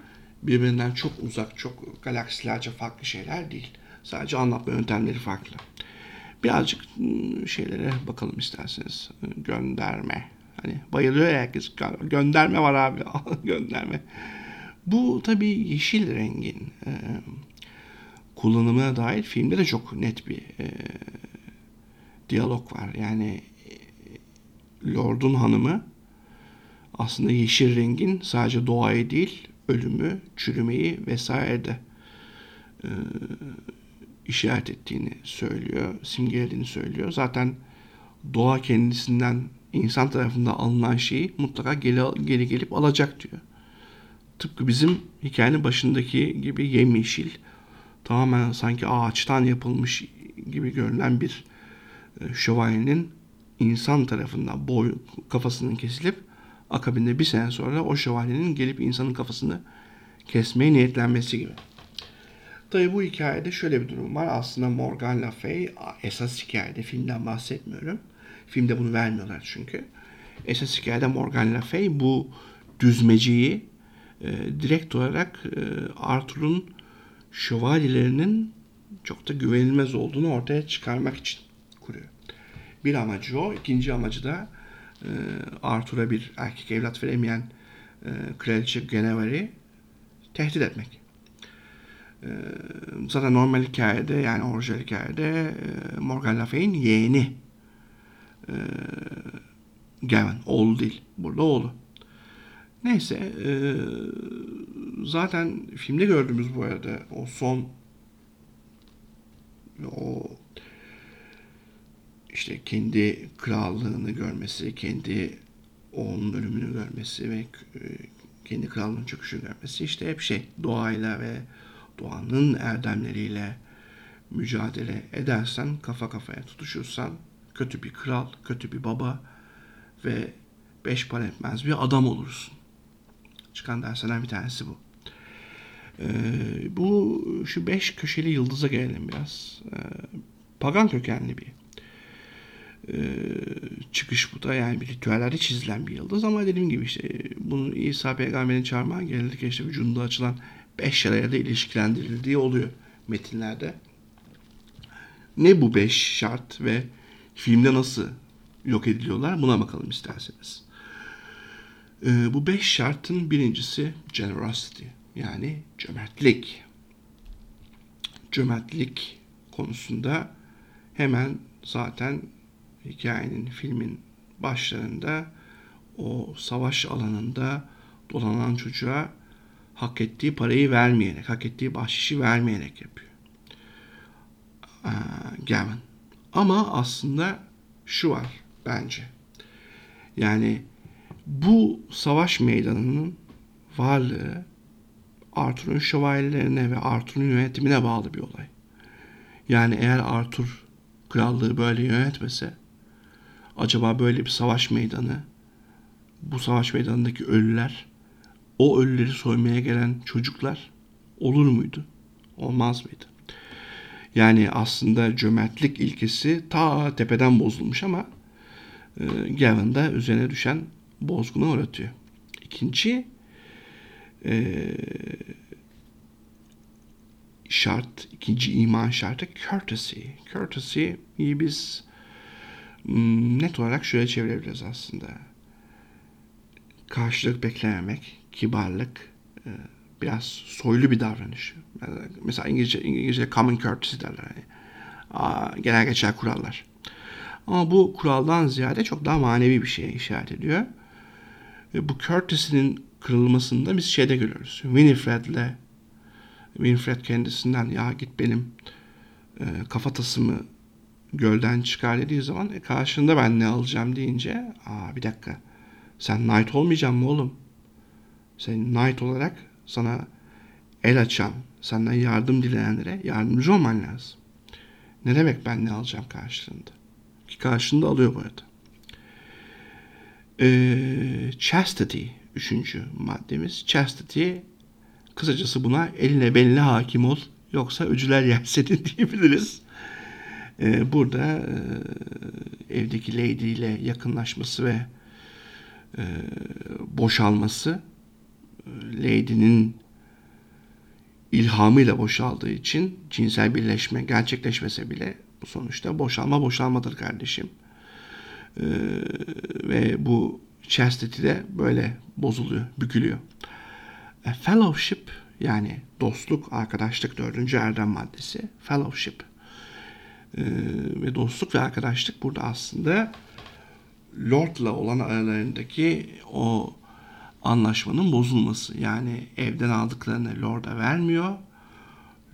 birbirinden çok uzak, çok galaksilerce farklı şeyler değil. Sadece anlatma yöntemleri farklı. Birazcık ıı, şeylere bakalım isterseniz. Gönderme. Hani bayılıyor ya herkes. Gönderme var abi. <laughs> gönderme. Bu tabii yeşil rengin kullanımına dair filmde de çok net bir e, diyalog var. Yani e, Lord'un hanımı aslında yeşil rengin sadece doğayı değil ölümü, çürümeyi vesaire de e, işaret ettiğini söylüyor, simgelediğini söylüyor. Zaten doğa kendisinden insan tarafından alınan şeyi mutlaka geri, geri gelip alacak diyor. Tıpkı bizim hikayenin başındaki gibi yemyeşil, tamamen sanki ağaçtan yapılmış gibi görünen bir e, şövalyenin insan tarafından boy kafasının kesilip akabinde bir sene sonra o şövalyenin gelip insanın kafasını kesmeye niyetlenmesi gibi. Tabi bu hikayede şöyle bir durum var. Aslında Morgan Le Fay esas hikayede filmden bahsetmiyorum. Filmde bunu vermiyorlar çünkü. Esas hikayede Morgan Le Fay bu düzmeciyi e, direkt olarak e, Arthur'un şövalyelerinin çok da güvenilmez olduğunu ortaya çıkarmak için kuruyor. Bir amacı o. ikinci amacı da e, Arthur'a bir erkek evlat veremeyen e, Kraliçe Geneviève'i tehdit etmek. E, zaten normal hikayede yani orijinal hikayede e, Morgan Le yeğeni e, Gavin. Oğlu değil. Burada oğlu. Neyse e, zaten filmde gördüğümüz bu arada o son o işte kendi krallığını görmesi, kendi oğlunun ölümünü görmesi ve e, kendi krallığının çöküşünü görmesi işte hep şey doğayla ve doğanın erdemleriyle mücadele edersen, kafa kafaya tutuşursan kötü bir kral, kötü bir baba ve beş para etmez bir adam olursun. Çıkan derslerden bir tanesi bu. Ee, bu şu beş köşeli yıldıza gelelim biraz. Ee, pagan kökenli bir e, çıkış bu da yani bir ritüellerde çizilen bir yıldız ama dediğim gibi işte bunu İsa peygamberin çarmıha genellikle işte vücudunda açılan beş yaraya da ilişkilendirildiği oluyor metinlerde. Ne bu beş şart ve filmde nasıl yok ediliyorlar buna bakalım isterseniz. Ee, bu beş şartın birincisi generosity yani cömertlik. Cömertlik konusunda hemen zaten hikayenin, filmin başlarında o savaş alanında dolanan çocuğa hak ettiği parayı vermeyerek, hak ettiği bahşişi vermeyerek yapıyor. Ee, Gavin. Ama aslında şu var bence. Yani bu savaş meydanının varlığı Arthur'un şövalyelerine ve Arthur'un yönetimine bağlı bir olay. Yani eğer Arthur krallığı böyle yönetmese acaba böyle bir savaş meydanı bu savaş meydanındaki ölüler o ölüleri soymaya gelen çocuklar olur muydu? Olmaz mıydı? Yani aslında cömertlik ilkesi ta tepeden bozulmuş ama e, Gavin da üzerine düşen bozguna uğratıyor. İkinci e, şart, ikinci iman şartı courtesy. Courtesy'yi biz Hmm, net olarak şöyle çevirebiliriz aslında. Karşılık beklememek, kibarlık, e, biraz soylu bir davranış. Mesela İngilizce, İngilizce common courtesy derler. Yani. Genel geçer kurallar. Ama bu kuraldan ziyade çok daha manevi bir şeye işaret ediyor. Ve bu courtesy'nin kırılmasında biz şeyde görüyoruz. Winifred'le Winifred kendisinden ya git benim e, kafatasımı gölden çıkar dediği zaman e, karşında ben ne alacağım deyince aa bir dakika sen knight olmayacak mı oğlum? Sen knight olarak sana el açan, senden yardım dileyenlere yardımcı olman lazım. Ne demek ben ne alacağım karşılığında? Ki karşılığında alıyor bu arada. Ee, chastity üçüncü maddemiz. Chastity kısacası buna eline beline hakim ol yoksa öcüler yer <laughs> diyebiliriz. Ee, burada e, evdeki lady ile yakınlaşması ve e, boşalması Lady'nin ilhamıyla boşaldığı için cinsel birleşme gerçekleşmese bile sonuçta boşalma boşalmadır kardeşim. Ee, ve bu chastity de böyle bozuluyor, bükülüyor. E, fellowship yani dostluk, arkadaşlık dördüncü erdem maddesi. Fellowship. Ee, ve dostluk ve arkadaşlık burada aslında Lord'la olan aralarındaki o anlaşmanın bozulması. Yani evden aldıklarını Lord'a vermiyor.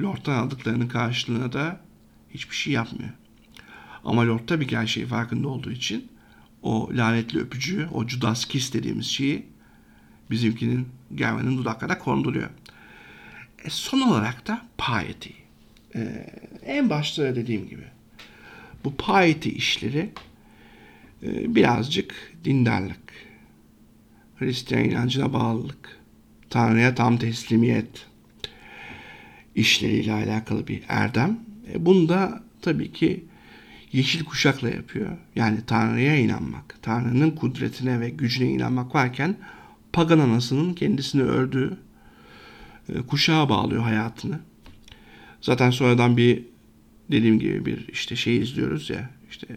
Lord'dan aldıklarının karşılığına da hiçbir şey yapmıyor. Ama Lord tabii ki her şeyi farkında olduğu için o lanetli öpücüğü, o Judas kiss dediğimiz şeyi bizimkinin gelmenin dudaklara konduruyor. E son olarak da piety. Ee, en başta dediğim gibi bu piety işleri e, birazcık dindarlık, Hristiyan inancına bağlılık, Tanrı'ya tam teslimiyet işleriyle alakalı bir erdem. E, bunu da tabii ki yeşil kuşakla yapıyor. Yani Tanrı'ya inanmak, Tanrı'nın kudretine ve gücüne inanmak varken pagan anasının kendisini ördüğü e, kuşağa bağlıyor hayatını. Zaten sonradan bir dediğim gibi bir işte şey izliyoruz ya işte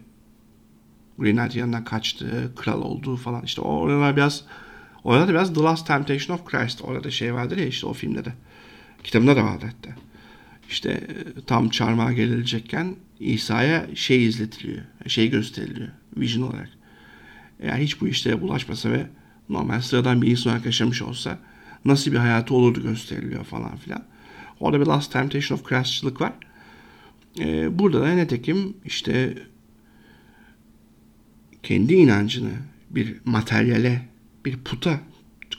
Green Knight yanından kaçtı, kral olduğu falan işte oralar biraz orada da biraz The Last Temptation of Christ orada şey vardır ya işte o filmde de kitabında da vardı hatta. İşte e, tam çarmıha gelecekken İsa'ya şey izletiliyor, şey gösteriliyor vision olarak. Eğer hiç bu işlere bulaşmasa ve normal sıradan bir insan olarak yaşamış olsa nasıl bir hayatı olurdu gösteriliyor falan filan. Orada bir Last Temptation of Christçılık var. Ee, burada da netekim işte kendi inancını bir materyale, bir puta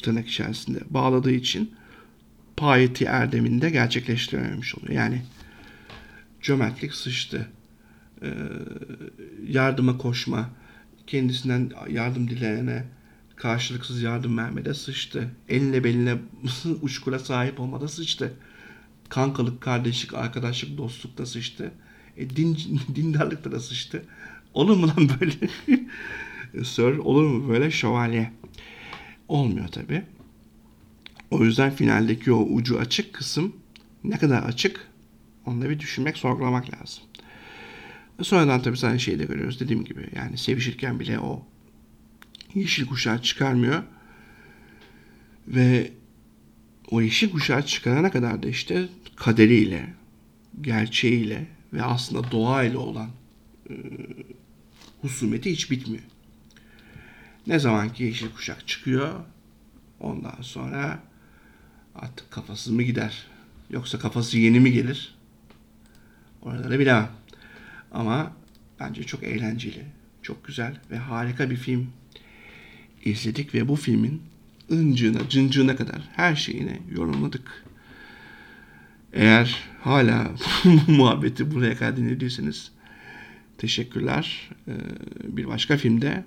tırnak içerisinde bağladığı için piety erdeminde gerçekleştirememiş oluyor. Yani cömertlik sıçtı. Ee, yardıma koşma, kendisinden yardım dileyene karşılıksız yardım vermede sıçtı. Eline beline <laughs> uçkura sahip olmada sıçtı. Kankalık, kardeşlik, arkadaşlık, dostluk da sıçtı. E, din, <laughs> dindarlık da sıçtı. Olur mu lan böyle? <laughs> Sir olur mu böyle şövalye? Olmuyor tabi. O yüzden finaldeki o ucu açık kısım ne kadar açık onu da bir düşünmek, sorgulamak lazım. Sonradan tabii sana şeyi de görüyoruz dediğim gibi. Yani sevişirken bile o yeşil kuşağı çıkarmıyor. Ve o yeşil kuşağı çıkarana kadar da işte kaderiyle, gerçeğiyle ve aslında doğayla olan e, husumeti hiç bitmiyor. Ne zaman ki yeşil kuşak çıkıyor ondan sonra artık kafası mı gider yoksa kafası yeni mi gelir oraları bilemem. Ama bence çok eğlenceli, çok güzel ve harika bir film izledik ve bu filmin ıncığına, cıncığına kadar her şeyini yorumladık. Eğer hala <laughs> muhabbeti buraya kadar dinlediyseniz teşekkürler. Ee, bir başka filmde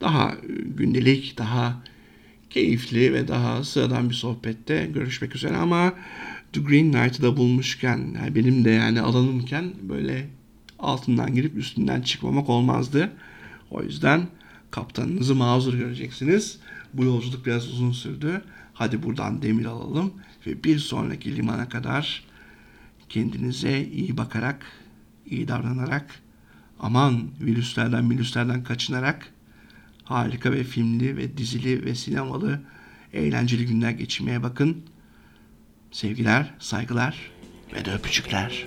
daha gündelik, daha keyifli ve daha sıradan bir sohbette görüşmek üzere ama The Green Knight'ı da bulmuşken yani benim de yani alanımken böyle altından girip üstünden çıkmamak olmazdı. O yüzden kaptanınızı mazur göreceksiniz. Bu yolculuk biraz uzun sürdü. Hadi buradan demir alalım ve bir sonraki limana kadar kendinize iyi bakarak, iyi davranarak, aman virüslerden virüslerden kaçınarak harika ve filmli ve dizili ve sinemalı eğlenceli günler geçirmeye bakın. Sevgiler, saygılar ve de öpücükler.